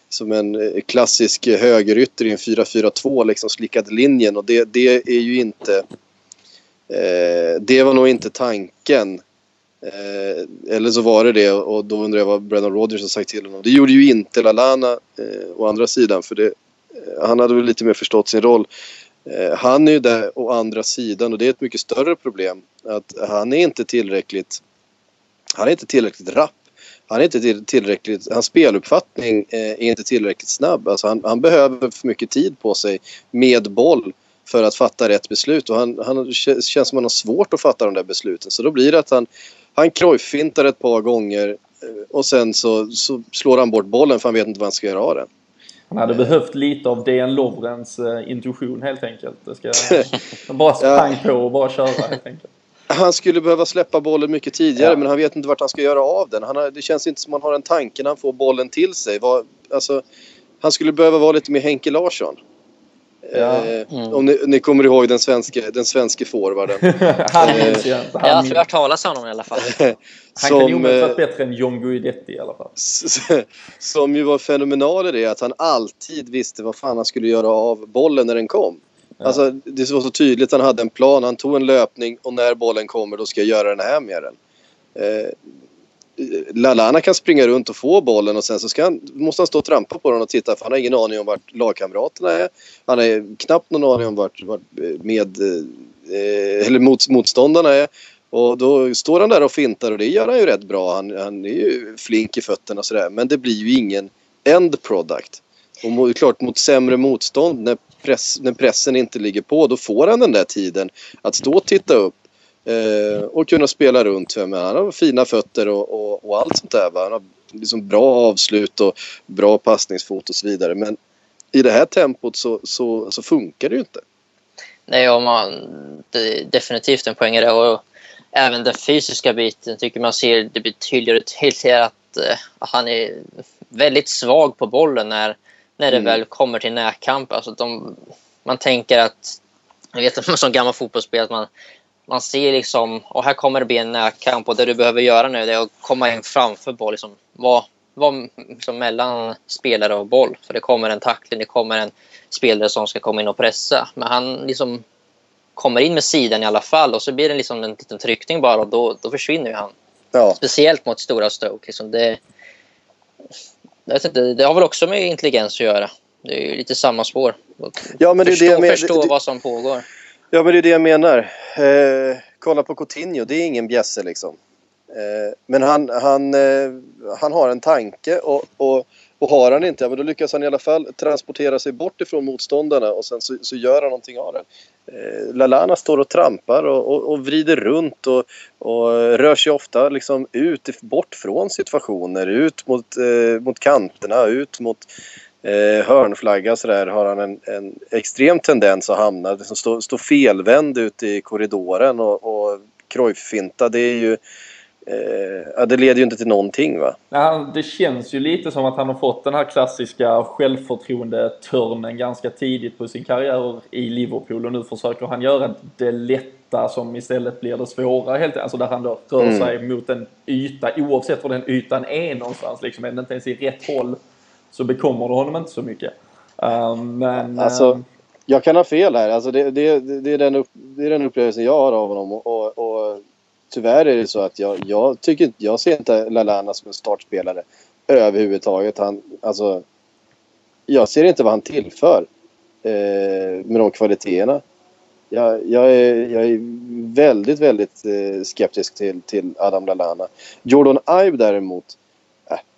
som en eh, klassisk högerytter i en 4-4-2 liksom slickade linjen och det, det är ju inte eh, det var nog inte tanken. Eh, eller så var det det och då undrar jag vad Brennan Rodgers har sagt till honom. Det gjorde ju inte Lalana eh, å andra sidan för det, eh, han hade väl lite mer förstått sin roll. Eh, han är ju där å andra sidan och det är ett mycket större problem. Att han är inte tillräckligt, han är inte tillräckligt rapp. Han är inte tillräckligt, hans speluppfattning eh, är inte tillräckligt snabb. Alltså han, han behöver för mycket tid på sig med boll för att fatta rätt beslut och han, han känns som att han har svårt att fatta de där besluten. Så då blir det att han, han krojfintar ett par gånger eh, och sen så, så slår han bort bollen för han vet inte vad han ska göra av den. Han hade behövt lite av DN Lovrens uh, intuition helt enkelt. Det ska bara sprang på och bara köra helt enkelt. Han skulle behöva släppa bollen mycket tidigare ja. men han vet inte vart han ska göra av den. Har, det känns inte som han har en tanke när han får bollen till sig. Var, alltså, han skulle behöva vara lite mer Henke Larsson. Ja. Eh, mm. Om ni, ni, kommer ihåg den svenske, den svenske forwarden. han minns jag inte. Jag har hört talas om honom i alla fall. Han som, kan ju omöjligt vara bättre än John Guidetti i alla fall. Som ju var fenomenal i det att han alltid visste vad fan han skulle göra av bollen när den kom. Ja. Alltså, det var så tydligt, han hade en plan, han tog en löpning och när bollen kommer då ska jag göra den här med den. Eh, Lalana kan springa runt och få bollen och sen så han, måste han stå och trampa på den och titta för han har ingen aning om vart lagkamraterna är. Han har knappt någon aning om vart, vart eh, med, eh, eller mot, motståndarna är. Och då står han där och fintar och det gör han ju rätt bra. Han, han är ju flink i fötterna och sådär. Men det blir ju ingen end product. Och mot, klart mot sämre motstånd när, press, när pressen inte ligger på då får han den där tiden att stå och titta upp eh, och kunna spela runt. Men han har fina fötter och, och, och allt sånt där. Va? Han har liksom bra avslut och bra passningsfot och så vidare. Men i det här tempot så, så, så funkar det ju inte. Nej, och man, det är definitivt en poäng i det. Och även den fysiska biten tycker man ser det blir tydligare och tydligare att, uh, han är väldigt svag på bollen när, när det mm. väl kommer till närkamp. Alltså de, man tänker att, jag vet som gammal fotbollsspelare, att man, man ser liksom, och här kommer det bli en närkamp och det du behöver göra nu är att komma in framför boll, liksom, vara var liksom mellan spelare och boll. För det kommer en tackling, det kommer en spelare som ska komma in och pressa. Men han liksom kommer in med sidan i alla fall och så blir det liksom en liten tryckning bara och då, då försvinner han. Ja. Speciellt mot stora Stoke. Liksom det, jag inte, det har väl också med intelligens att göra. Det är lite samma spår. Ja, men det förstå, det men, förstå det, vad som pågår. Ja, men det är det jag menar. Eh, kolla på Coutinho, det är ingen bjässe liksom. Eh, men han, han, eh, han har en tanke och, och och har han inte, ja, men då lyckas han i alla fall transportera sig bort ifrån motståndarna och sen så, så gör han någonting av det. Eh, Lalana står och trampar och, och, och vrider runt och, och, rör sig ofta liksom ut, bort från situationer, ut mot, eh, mot kanterna, ut mot eh, hörnflagga sådär har han en, en extrem tendens att hamna, liksom stå, stå felvänd ute i korridoren och, och Cruyff-finta. Det är ju Eh, det leder ju inte till någonting va? Det känns ju lite som att han har fått den här klassiska självförtroende-törnen ganska tidigt på sin karriär i Liverpool och nu försöker han göra det lätta som istället blir det svåra. Helt, alltså där han då rör Mm. sig mot en yta, oavsett var den ytan är någonstans. Liksom, är den inte ens i rätt håll så bekommer det honom inte så mycket. Um, men... Alltså, ehm, Jag kan ha fel här. Alltså det, det, det, är den upp, det är den upplevelsen jag har av honom. Och, och, och tyvärr är det så att jag, jag, tycker, jag ser inte Lallana som en startspelare överhuvudtaget. Han, alltså, jag ser inte vad han tillför eh, med de kvaliteterna. Jag, jag, är, jag är väldigt, väldigt eh, skeptisk till, till Adam Lallana. Jordan Ibe däremot.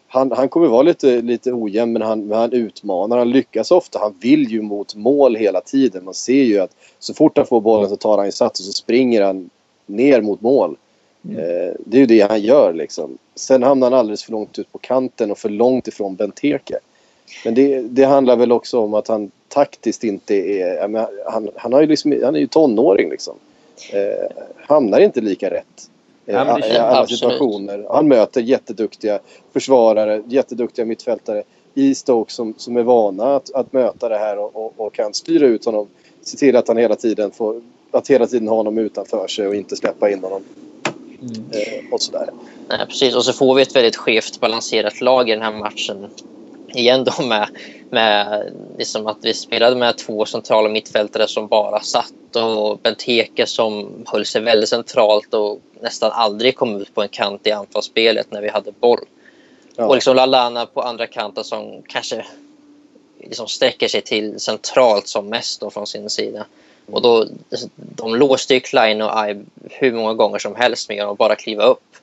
Han, han kommer vara lite, lite ojämn men han, men han utmanar. Han lyckas ofta. Han vill ju mot mål hela tiden. Man ser ju att så fort han får bollen så tar han sats och så springer han ner mot mål. Eh, det är ju det han gör liksom. Sen hamnar han alldeles för långt ut på kanten och för långt ifrån Benteke. Men det, det handlar väl också om att han taktiskt inte är... menar, Han, han, har ju liksom, han är ju tonåring liksom. Eh, hamnar inte lika rätt. Ja, i alla situationer. Han möter jätteduktiga försvarare, jätteduktiga mittfältare i Stoke som, som är vana att, att möta det här och, och, och kan styra ut honom. Se till att han hela tiden får... Att hela tiden ha honom utanför sig och inte släppa in honom. Eh, och sådär. Nej, precis. Och så får vi ett väldigt skevt balanserat lag i den här matchen. Igen då med, med liksom att vi spelade med två centrala mittfältare som bara satt och Benteke som höll sig väldigt centralt och nästan aldrig kom ut på en kant i anfallsspelet när vi hade boll. Ja. Och liksom Lallana på andra kanten som kanske liksom sträcker sig till centralt som mest då från sin sida. Och då, de låste ju Klein och Ibe hur många gånger som helst med att bara kliva upp.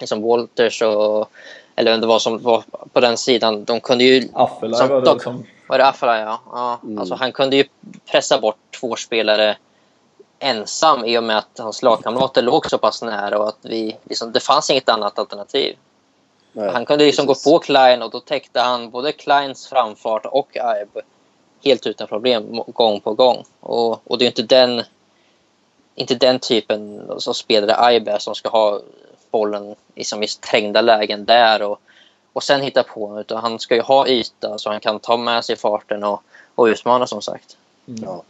Liksom Walters och... Eller vem det var som var på den sidan. De kunde ju... Affela som- var det de- som... Var det Afala? Ja. ja. Mm. Alltså, han kunde ju pressa bort två spelare ensam i och med att hans lagkamrater låg så pass nära och att vi, liksom, det fanns inget annat alternativ. Nej, Han kunde liksom precis. gå på Klein och då täckte han både Kleins framfart och Ibe helt utan problem gång på gång. Och, och det är inte den, inte den typen som spelare Ibe är som ska ha bollen liksom i trängda lägen där och, och sen hitta på. Utan han ska ju ha yta så han kan ta med sig farten och, och utmana som sagt. Ja.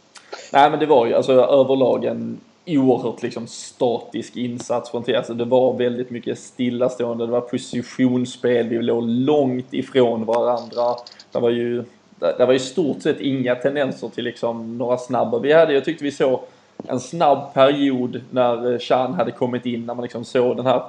Nej men det var ju alltså överlag en oerhört liksom statisk insats från T. Alltså det var väldigt mycket stillastående, det var positionsspel, vi låg långt ifrån varandra. Det var ju, det det var i stort sett inga tendenser till liksom några snabba. Vi hade, jag tyckte vi såg en snabb period när eh, Chan hade kommit in, när man liksom såg den här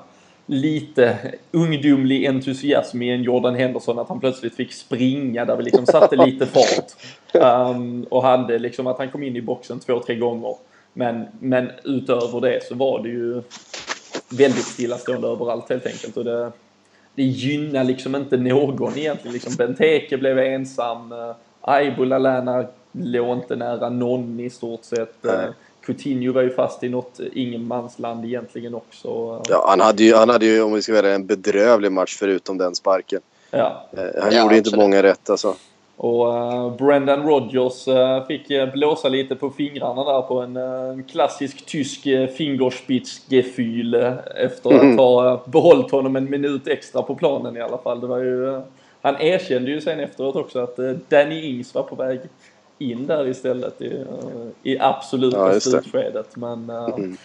lite ungdomlig entusiasm i en Jordan Henderson att han plötsligt fick springa där vi liksom satte lite fart. Um, och hade liksom att han kom in i boxen två, tre gånger. Men, men utöver det så var det ju väldigt stillastående överallt helt enkelt. Och det, det gynnar liksom inte någon egentligen. Liksom Benteke blev ensam. Eh, uh, Aibo låg inte nära någon i stort sett. Nej. Coutinho var ju fast i något ingenmansland egentligen också. Ja, han hade ju, han hade ju om vi ska välja en bedrövlig match förutom den sparken. ja. Eh, han Ja, gjorde inte många rätt alltså. Och uh, Brendan Rodgers uh, fick uh, blåsa lite på fingrarna där på en, uh, en klassisk tysk uh, fingerspitzgefühl uh, efter Mm. att ha uh, behållit honom en minut extra på planen i alla fall. Det var ju, uh, han erkände ju sen efteråt också att uh, Danny Ings var på väg in där istället i, uh, i absoluta Ja, det. slutskedet. Men uh, Mm.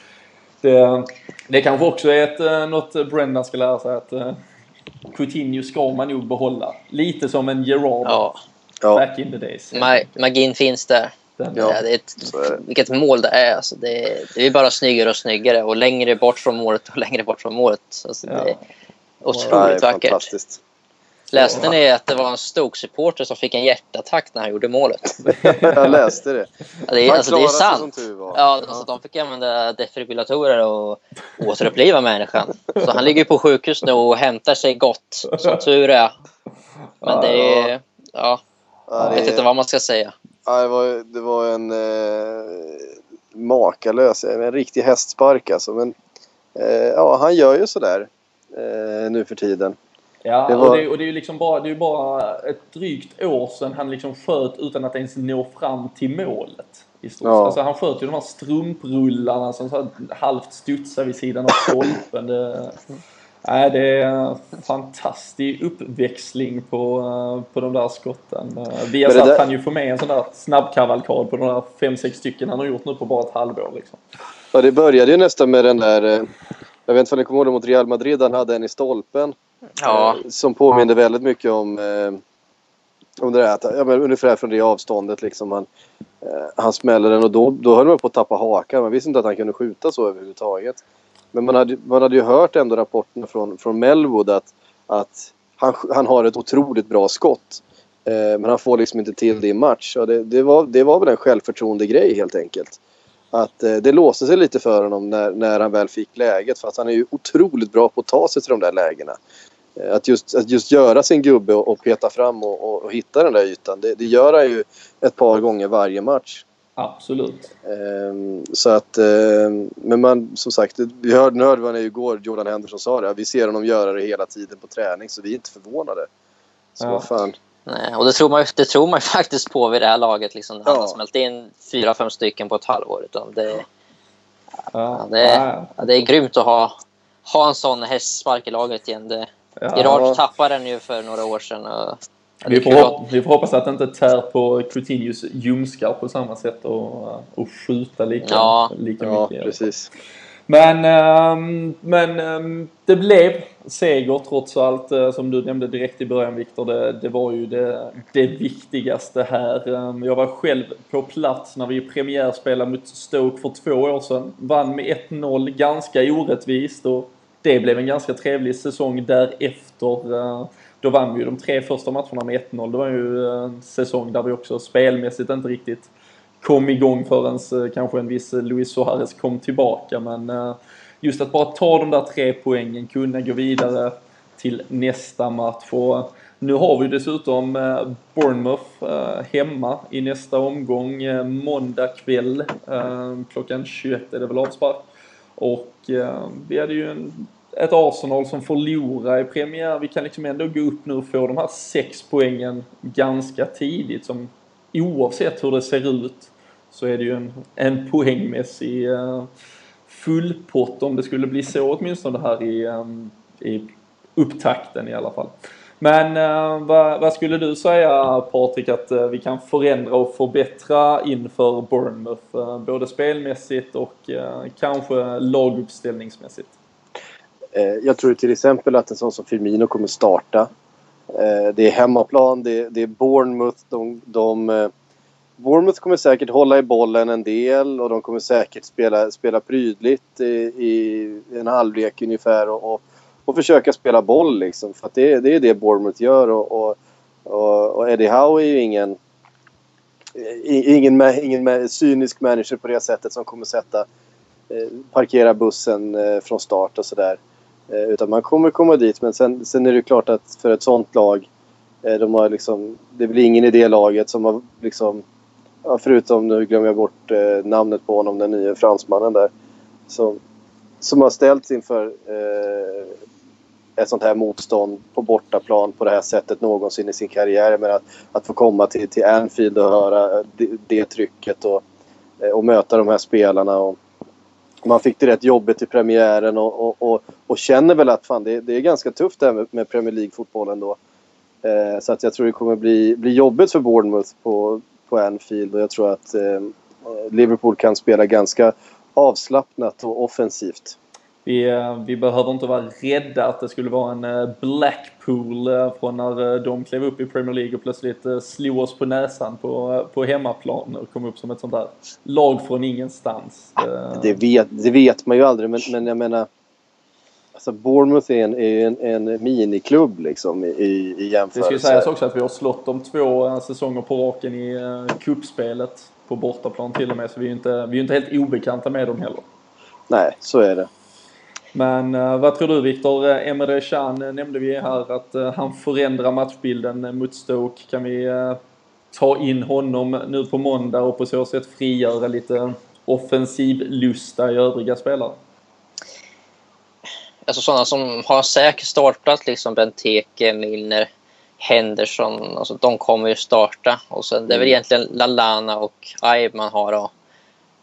det, det kanske också är ett, uh, något Brendan ska lära sig att Coutinho ska man nog behålla. Lite som en Gerard Ja, Ja, back in the days. ma- magin finns där. Den, Ja. Ja, det är ett, det. vilket mål det är. Alltså det, det blir bara snyggare och snyggare och längre bort från målet och längre bort från målet. Alltså det är det otroligt är vackert. fantastiskt. Läste ni att det var en Stoke-supporter som fick en hjärtattack när han gjorde målet? Jag läste det. Ja, det, är, alltså, det är sant. som tur var. Ja, alltså, de fick använda defibrillatorer och återuppliva människan. Så han ligger på sjukhus nu och hämtar sig gott, som tur är. Men det är... Ja, Ja, jag vet inte vad man ska säga. ja, det, var, det var en eh, makalös, en riktig hästspark alltså. Men eh, ja, han gör ju sådär eh, nu för tiden. Ja, Det var- och, det, och det är ju liksom bara, det är bara ett drygt år sedan han liksom sköt utan att ens nå fram till målet. I stort. Ja. Alltså, han sköt ju de här strumprullarna som så halvt studsar vid sidan av stolpen. Det, nej, det är fantastisk uppväxling på, eh, på de där skotten. Eh, Vi har satt där- han ju få med en sån där snabbkavalkad på de där fem sex stycken han har gjort nu på bara ett halvår. Liksom. Ja, det började ju nästan med den där... eh, Jag vet inte om ni kommer ihåg det mot Real Madrid. Han hade en i stolpen. Ja, eh, Som påminner väldigt mycket om, eh, om det där att, ja, men ungefär från det avståndet. Liksom han, eh, han smäller den och då, då höll man på att tappa hakan. Man visste inte att han kunde skjuta så överhuvudtaget. Men man hade, man hade ju hört ändå rapporterna från, från Melwood att, att han, han har ett otroligt bra skott. Eh, men han får liksom inte till det i match. Och det, det, var, det var väl en självförtroende grej helt enkelt. Att eh, det låste sig lite för honom när, när han väl fick läget. För att han är ju otroligt bra på att ta sig till de där lägena. Eh, Att just, att just göra sin gubbe och, och peta fram och, och, och hitta den där ytan. Det, det gör han ju ett par gånger varje match. Absolut. Ehm, så att, ehm, men man, som sagt, vi hörde, nu hörde man igår, Jordan Henderson sa det, vi ser honom göra det hela tiden på träning så vi är inte förvånade. Så Ja. vad fan. Nej, och det tror, man, det tror man faktiskt på vid det här laget. Liksom, när han Ja. har smält in fyra, fem stycken på ett halvår. Utan det, Ja, det, är, ja, ja, det är grymt att ha, ha en sån hästspark i laget igen. Det, ja. Gerard tappade den ju för några år sedan. Och, ja, Vi får, kul hop- vi får hoppas att det inte tär på Coutinhos ljumskar på samma sätt och, och skjuta lika, Ja. lika Ja, mycket. precis. Men, ehm, men ehm, det blev seger trots allt. Eh, som du nämnde direkt i början Viktor, det, det var ju det, det viktigaste här. Ehm, jag var själv på plats när vi premiärspelade mot Stoke för två år sedan. Vann med 1-0 ganska orättvist och det blev en ganska trevlig säsong därefter. Då vann vi ju de tre första matcherna med 1-0. Det var ju en säsong där vi också spelmässigt inte riktigt kom igång förrän eh, kanske en viss eh, Luis Suarez kom tillbaka. Men eh, just att bara ta de där tre poängen, kunna gå vidare till nästa match. Och nu har vi dessutom Bournemouth hemma i nästa omgång. Måndag kväll klockan 21 är det väl avspark. Och vi hade ju en, ett Arsenal som förlorar i premiär. Vi kan liksom ändå gå upp nu och få de här sex poängen ganska tidigt som oavsett hur det ser ut så är det ju en, en poängmässig eh, fullpott om det skulle bli så åtminstone här i, ehm, i upptakten i alla fall. Men eh, vad, vad skulle du säga Patrik att eh, vi kan förändra och förbättra inför Bournemouth? Både spelmässigt och kanske laguppställningsmässigt? Jag tror till exempel att en sån som Firmino kommer starta. Eh, det är hemmaplan, det är, det är Bournemouth. De, de, eh, Bournemouth kommer säkert hålla i bollen en del och de kommer säkert spela, spela prydligt i, i en halvlek ungefär och, och, och försöka spela boll liksom. För att det, det är det Bournemouth gör och, och, och, Eddie Howe är ju ingen, ingen, ingen cynisk manager på det sättet som kommer sätta eh, parkera bussen från start och sådär. Eh, Eh, utan man kommer komma dit. Men sen, sen är det klart att för ett sånt lag, eh, de har liksom, det blir ingen i det laget som har liksom, förutom nu glömmer jag bort eh, namnet på honom, den nya fransmannen där. Som, som har ställts inför eh, ett sånt här motstånd på bortaplan på det här sättet någonsin i sin karriär. Men att, att få komma till, till Anfield och höra det, det trycket och, och möta de här spelarna. Och, man fick det rätt jobbigt i premiären och, och, och, och känner väl att fan, det, det är ganska tufft det här med, med Premier League-fotbollen då. Eh, så att jag tror det kommer bli, bli jobbigt för Bournemouth på, på Anfield och jag tror att eh, Liverpool kan spela ganska avslappnat och offensivt. Vi, eh, vi behöver inte vara rädda att det skulle vara en eh, Blackpool eh, från när de klev upp i Premier League och plötsligt slog oss på näsan på, på hemmaplan och kom upp som ett sånt där lag från ingenstans. Det vet, det vet man ju aldrig men, men jag menar Alltså Bournemouth är en, är en, en miniklubb liksom i, i Det jämförelse. ska ju sägas också att vi har slått dem två säsonger på raken i kuppspelet på bortaplan till och med. Så vi är ju inte, vi är ju inte helt obekanta med dem heller. Nej, så är det. Men eh, vad tror du Viktor? Eh, Emre Can eh, nämnde vi här att han förändrar matchbilden mot Stoke. Kan vi ta in honom nu på måndag och på så sätt frigöra lite offensiv lusta i övriga spelare? Alltså sådana som har säkert startat, liksom Benteke, Milner. Henderson, alltså, de kommer ju starta. Och sen, det är väl egentligen Lalana och Aib man har då,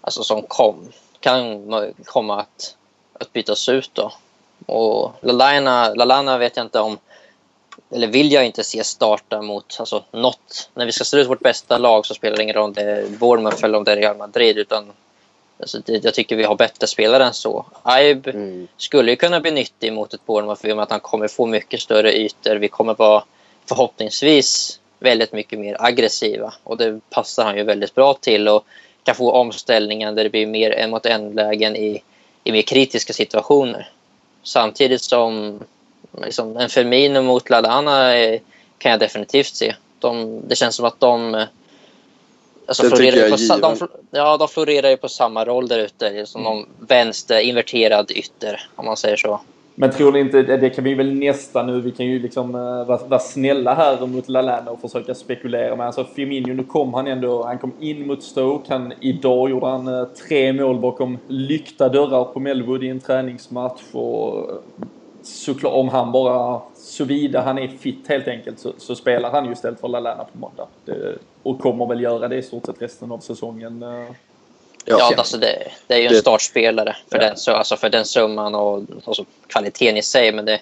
alltså, som kom, kan komma att, att bytas ut. Då. Och Lalana, Lalana vet jag inte om, eller vill jag inte se starta mot alltså, något. När vi ska ställa ut vårt bästa lag så spelar det ingen roll om det är Bournemouth eller om det är Real Madrid. Utan, alltså, det, jag tycker vi har bättre spelare än så. Aib mm. skulle ju kunna bli nyttig mot ett Bournemouth för att han kommer få mycket större ytor. Vi kommer vara förhoppningsvis väldigt mycket mer aggressiva och det passar han ju väldigt bra till och kan få omställningar där det blir mer en mot en-lägen i, i mer kritiska situationer. Samtidigt som liksom, en Firmino mot Lalana kan jag definitivt se. De, det känns som att de Alltså florerar på, de, ja, de florerar ju på samma roll där ute. Som mm. någon vänster, inverterad ytter, om man säger så. Men tror ni inte, det kan vi väl nästan nu, vi kan ju liksom eh, vara, vara snälla här mot Lalana och försöka spekulera. Men alltså Firmino, nu kom han ändå, han kom in mot Stoke. Han, idag gjorde han eh, tre mål bakom lyckta dörrar på Melwood i en träningsmatch. Och eh, såklart, om han bara, såvida han är fit helt enkelt, så, så spelar han ju istället för Lalana på måndag. Det, och kommer väl göra det i stort sett resten av säsongen. Ja, ja alltså det, det, är ju en startspelare för, ja. den, så, alltså för den summan och alltså kvaliteten i sig. Men det,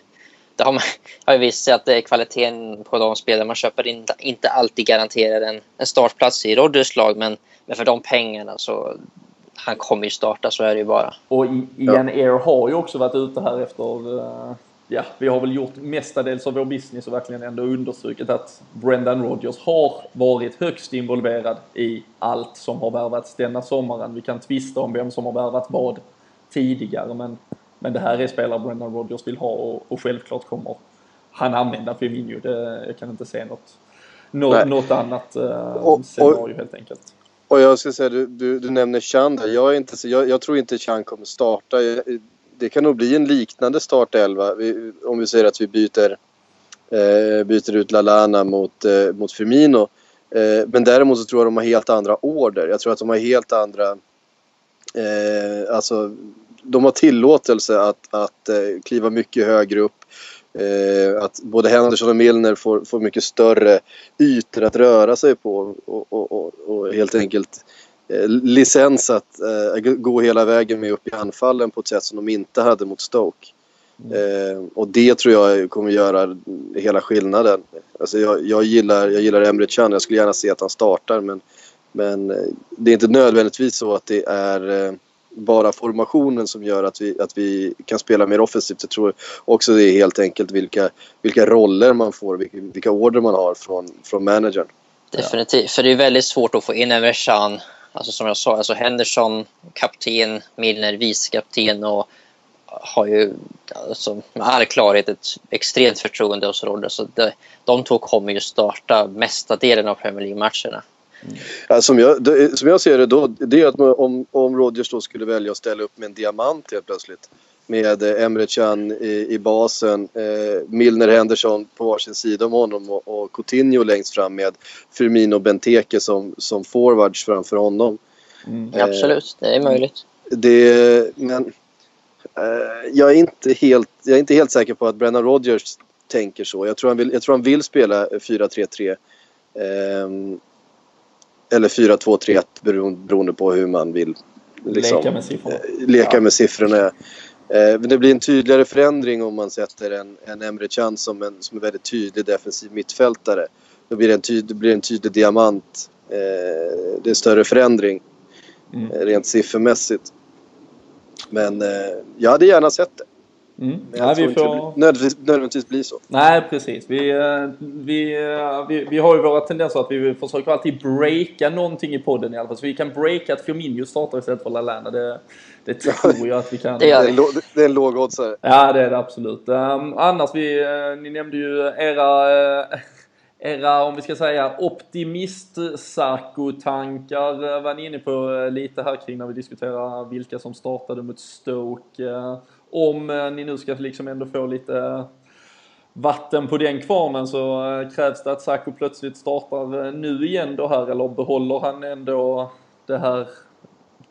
det har, man, har ju visat sig att det är kvaliteten på de spelare man köper inte, inte alltid garanterar en, en startplats i Rodgers lag. Men, men för de pengarna så han kommer ju starta, så är det ju bara. Och Ian ja. Air har ju också varit ute här efter uh ja, vi har väl gjort mestadels av vår business och verkligen ändå understrukit att Brendan Rodgers har varit högst involverad i allt som har värvats denna sommaren. Vi kan tvista om vem som har värvat vad tidigare men, men det här är spelare Brendan Rodgers vill ha och, och självklart kommer han använda Firmino. Det, jag kan inte se något, något, något annat eh, och, scenario helt enkelt. Och jag ska säga, du, du, du nämner Chan där. Jag, är inte, jag, jag tror inte Chan kommer starta det kan nog bli en liknande startelva om vi säger att vi byter, eh, byter ut Lalana mot, eh, mot Firmino. Eh, men däremot så tror jag de har helt andra order. Jag tror att de har helt andra... Eh, alltså, de har tillåtelse att, att eh, kliva mycket högre upp. Eh, att både Henderson och Milner får, får mycket större ytor att röra sig på och, och, och, och helt enkelt Eh, licens att eh, gå hela vägen med upp i anfallen på ett sätt som de inte hade mot Stoke. Mm. Eh, och det tror jag kommer göra hela skillnaden. Alltså jag, jag, gillar, jag gillar Emre Can, jag skulle gärna se att han startar men, men eh, det är inte nödvändigtvis så att det är eh, bara formationen som gör att vi, att vi kan spela mer offensivt. Jag tror också det är helt enkelt vilka, vilka roller man får, vilka, vilka order man har från, från managern. Definitivt, för det är väldigt svårt att få in Emre Can Alltså som jag sa, alltså Henderson kapten, Milner vicekapten och uh, har ju alltså, med all klarhet ett extremt förtroende hos Rodgers. Så det, de två kommer ju starta mesta delen av Premier League-matcherna. Mm. Ja, som, jag, det, som jag ser det då, det är att om, om Rodgers då skulle välja att ställa upp med en diamant helt plötsligt med eh, Emre Can i, i basen, eh, Milner Henderson på varsin sida om honom och, och Coutinho längst fram med Firmino och Benteke som, som forwards framför honom. Mm. Eh, Absolut, det är möjligt. Det, men eh, jag, är inte helt, jag är inte helt säker på att Brennan Rodgers tänker så. Jag tror han vill, jag tror han vill spela 4-3-3. Eh, eller 4-2-3-1 beroende på hur man vill liksom, leka med siffrorna. Eh, leka ja. med siffrorna. Eh, men det blir en tydligare förändring om man sätter en, en Emre Can som en, som en väldigt tydlig defensiv mittfältare. Då blir det en, tyd, blir en tydlig diamant. Eh, det är en större förändring mm. Eh, rent siffermässigt. Men jag hade gärna sett det. Mm. Ja, vi får... nödvändigtvis, nödvändigtvis bli så. Nej, precis. Vi, eh, vi, eh, vi, vi har ju våra tendenser att vi försöker alltid breaka någonting i podden i alla fall. Så vi kan breaka att Firmino startar istället för Lallana. Det, det tror jag att vi kan. det, är en, det är en låg oddsare. Ja, det är det absolut. Um, annars, vi, uh, ni nämnde ju era era, om vi ska säga, optimist tankar var ni inne på lite här kring när vi diskuterar vilka som startade mot Stoke om eh, ni nu ska liksom ändå få lite eh, vatten på den kvarnen så eh, krävs det att Saco plötsligt startar nu igen då här eller behåller han ändå det här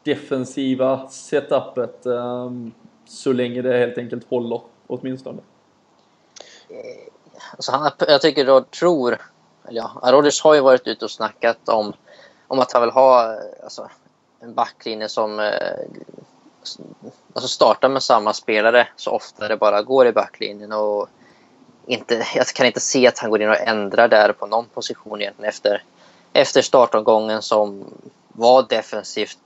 defensiva setupet ehm, så länge det helt enkelt håller åtminstone? alltså han, jag tycker då, tror, eller ja, Rodgers har ju varit ute och snackat om, om att han vill ha alltså, en backlinje som alltså starta med samma spelare så ofta det bara går i backlinjen. Och inte, jag kan inte se att han går in och ändrar där på någon position egentligen efter, efter startomgången som var defensivt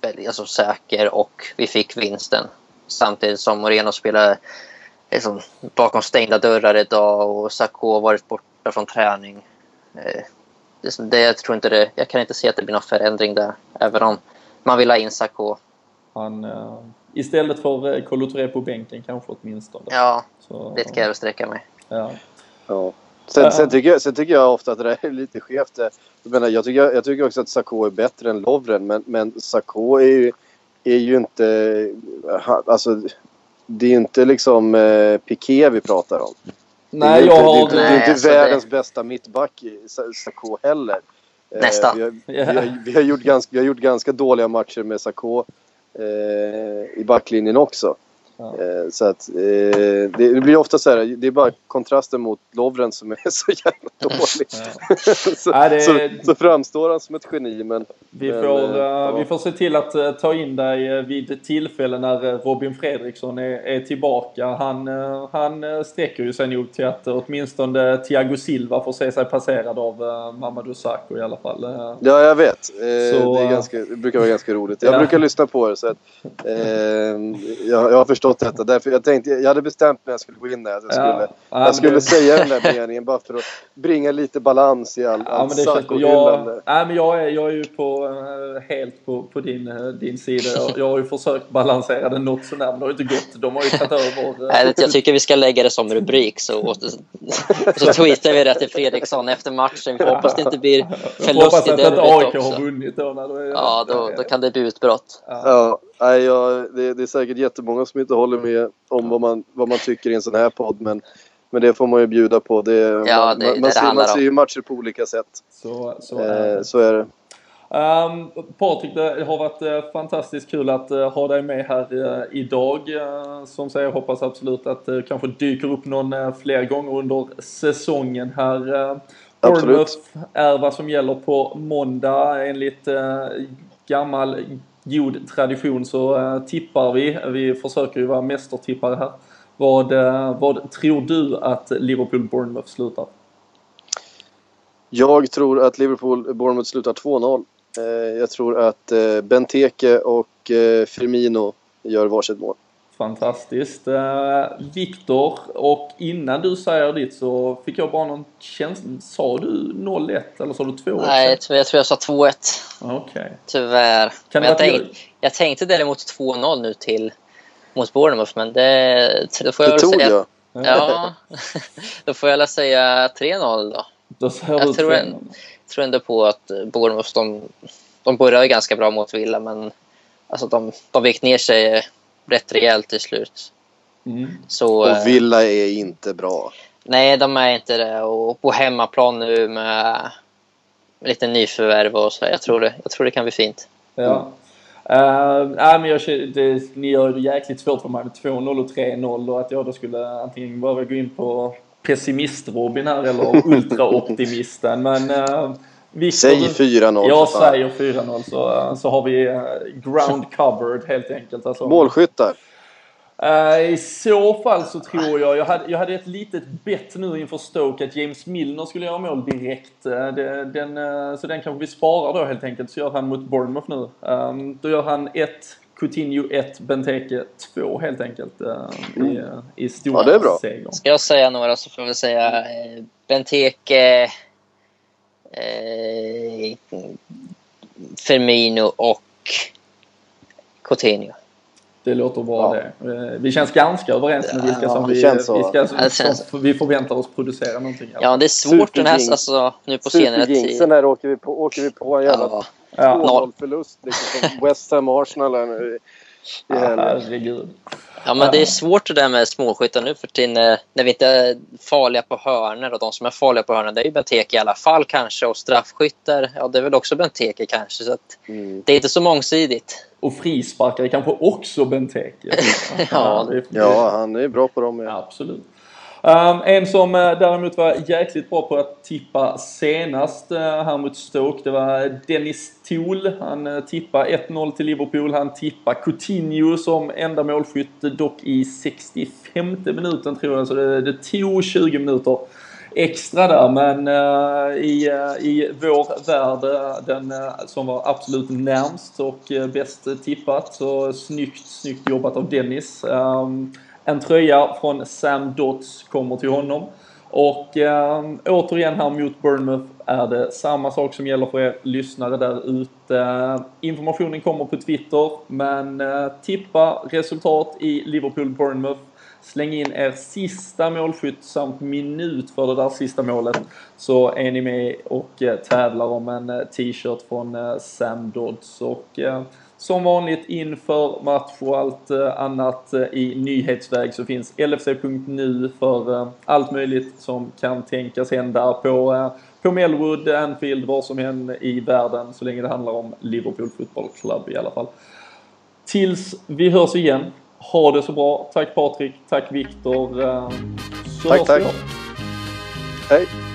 väldigt alltså, säker och vi fick vinsten. Samtidigt som Moreno spelade liksom, bakom stängda dörrar idag och Sarko har varit borta från träning. Eh, det, det, jag, tror inte det, jag kan inte se att det blir någon förändring där, även om man vill ha in Sarko. Han, uh, istället för uh, Kolo på bänken kanske åtminstone. Ja, Så, det kan jag sträcka mig. Ja. ja. Sen, sen, tycker jag, sen tycker jag ofta att det är lite skevt. Jag, menar, jag, tycker, jag tycker också att Sarko är bättre än Lovren, men, men Sarko är ju, är ju inte... Alltså, det är ju inte liksom eh, Piqué vi pratar om. Nej, det jag inte, har... Det, det, det är inte alltså världens det... bästa mittback, Sarko heller. Nästan. Eh, vi, har, vi, har, vi, har gjort ganska, vi har gjort ganska dåliga matcher med eh, Eh, i backlinjen också. Ja. Eh, så att det, det, blir ofta så här, det är bara kontrasten mot Lovren som är så jävla dålig. Ja. så, ja, det... så, så, framstår han som ett geni men... Vi, men, får, uh, vi får se till att ta in dig vid tillfälle när Robin Fredriksson är, är tillbaka. Han, han sträcker ju sig nog till att åtminstone Thiago Silva får se sig passerad av Mamadou Sakho i alla fall. Ja, jag vet. Så, det, är ganska, det brukar vara ganska roligt. Jag brukar lyssna på det så att jag, jag har förstått förstått detta. Därför jag, tänkte, jag hade bestämt när jag skulle gå in där att jag skulle, ja. Ja, jag skulle det... säga den där meningen bara för att bringa lite balans i all, ja, all sack och jag, nej, men jag är, jag är ju på, eh, helt på, på din, eh, din sida. Jag, jag har ju försökt balansera det något sånär men det har ju inte gått. De har ju tagit över. Eh, nej, jag tycker vi ska lägga det som rubrik så, så tweetar vi det till Fredriksson efter matchen. Vi hoppas det inte blir förlust i derbyt också. att AIK har vunnit då. Det, ja, då, då kan det bli utbrott. Ja. Nej, jag, det, det, är säkert jättemånga som inte håller med om vad man, vad man tycker i en sån här podd. Men, men det får man ju bjuda på. Det, ja, man, det, man, man, ser, man ser ju matcher på olika sätt. Så, så, är, eh, så är det. Um, Patrik, det har varit uh, fantastiskt kul att uh, ha dig med här uh, idag. som säger, jag hoppas absolut att det kanske dyker upp någon fler gånger under säsongen här. Bournemouth är vad som gäller på måndag enligt gammal god tradition så uh, tippar vi. Vi försöker ju vara mästertippare här. Vad, uh, vad tror du att Liverpool-Bournemouth slutar? Jag tror att Liverpool-Bournemouth slutar 2-0. Uh, eh, jag tror att Benteke och Firmino gör varsitt mål. Fantastiskt. Uh, Viktor, och innan du säger ditt så fick jag bara någon känsla. Sa du 0-1 eller sa du 2-1? Nej, jag tror jag sa 2-1. Okej. Okay. Tyvärr. Kan jag, tänk, jag tänkte däremot 2-0 nu till mot Bournemouth, men det, då får jag det tog säga, jag. Ja, då får jag väl säga 3-0 då. Då säger jag tror, en, tror ändå på att Bournemouth, de, de började ganska bra mot Villa, men alltså de, de vek ner sig rätt rejält till slut. Mm. Så, och eh, Villa är inte bra. Nej, de är inte det. Och på hemmaplan nu med, med lite nyförvärv och så. Jag tror det, jag tror det kan bli fint. Ja. Uh, nej, men jag, det, ni gör det jäkligt svårt för mig med 2-0 och 3-0 och att jag då skulle antingen bara gå in på pessimist-Robin här eller ultra-optimisten. Men uh, Victor, Säg 4-0. Jag säger 4-0 så, så har vi ground covered helt enkelt. Alltså. Målskyttar? Uh, I så fall så tror jag, jag hade, jag hade ett litet bett nu inför Stoke att James Milner skulle göra mål direkt. Den, så den kanske vi sparar då helt enkelt. Så gör han mot Bournemouth nu. Um, då gör han 1, Coutinho 1, Benteke 2 helt enkelt. I, i stora ja, det är bra. seger. Ska jag säga några så får jag väl säga Benteke, Firmino och Coutinho. Det låter bra ja. det. Eh, vi känns ganska överens med vilka som vi, vi, ska, känns... vi förväntar oss producera någonting. Ja, det är svårt den här, alltså, nu på senare tid. Sen här åker vi på, åker vi på en jävla ja. 2-0 förlust. Liksom, West Ham Arsenal här i Herregud. Ja, men det är svårt det där med småskyttar nu för tiden när vi inte är farliga på hörner och de som är farliga på hörner det är ju Benteke i alla fall kanske och straffskyttar, ja det är väl också Benteke kanske så att mm. det är inte så mångsidigt. Och frisparkare kanske också Benteke. ja, ja, han är bra på dem. Ja. Absolut. Um, en som uh, däremot var jäkligt bra på att tippa senast uh, här mot Stoke, det var Dennis Tool. Han eh, uh, tippade 1-0 till Liverpool. Han tippade Coutinho som enda målskytt, dock i 65 minuten tror jag, så det, det tog 20 minuter extra där men uh, i, uh, i vår värld, den uh, som var absolut närmst och bäst tippat så snyggt, snyggt jobbat av Dennis. Um, en tröja från Sam Dotts kommer till honom. Och äh, återigen här mot Bournemouth är det samma sak som gäller för er lyssnare där ute. Informationen kommer på Twitter, men äh, tippa resultat i Liverpool-Bournemouth. Släng in er sista målskytt samt minut för det där sista målet så är ni med och eh, tävlar om en eh, t-shirt från Sam Dodds. Och, som vanligt inför match och allt eh, annat eh, i nyhetsväg så finns LFC.nu för eh, allt möjligt som kan tänkas hända på, på Melwood, Anfield, var som än i världen så länge det handlar om Liverpool Football Club i alla fall. Tills vi hörs igen, ha det så bra. Tack Patrik, tack Viktor. tack, tack. Hej.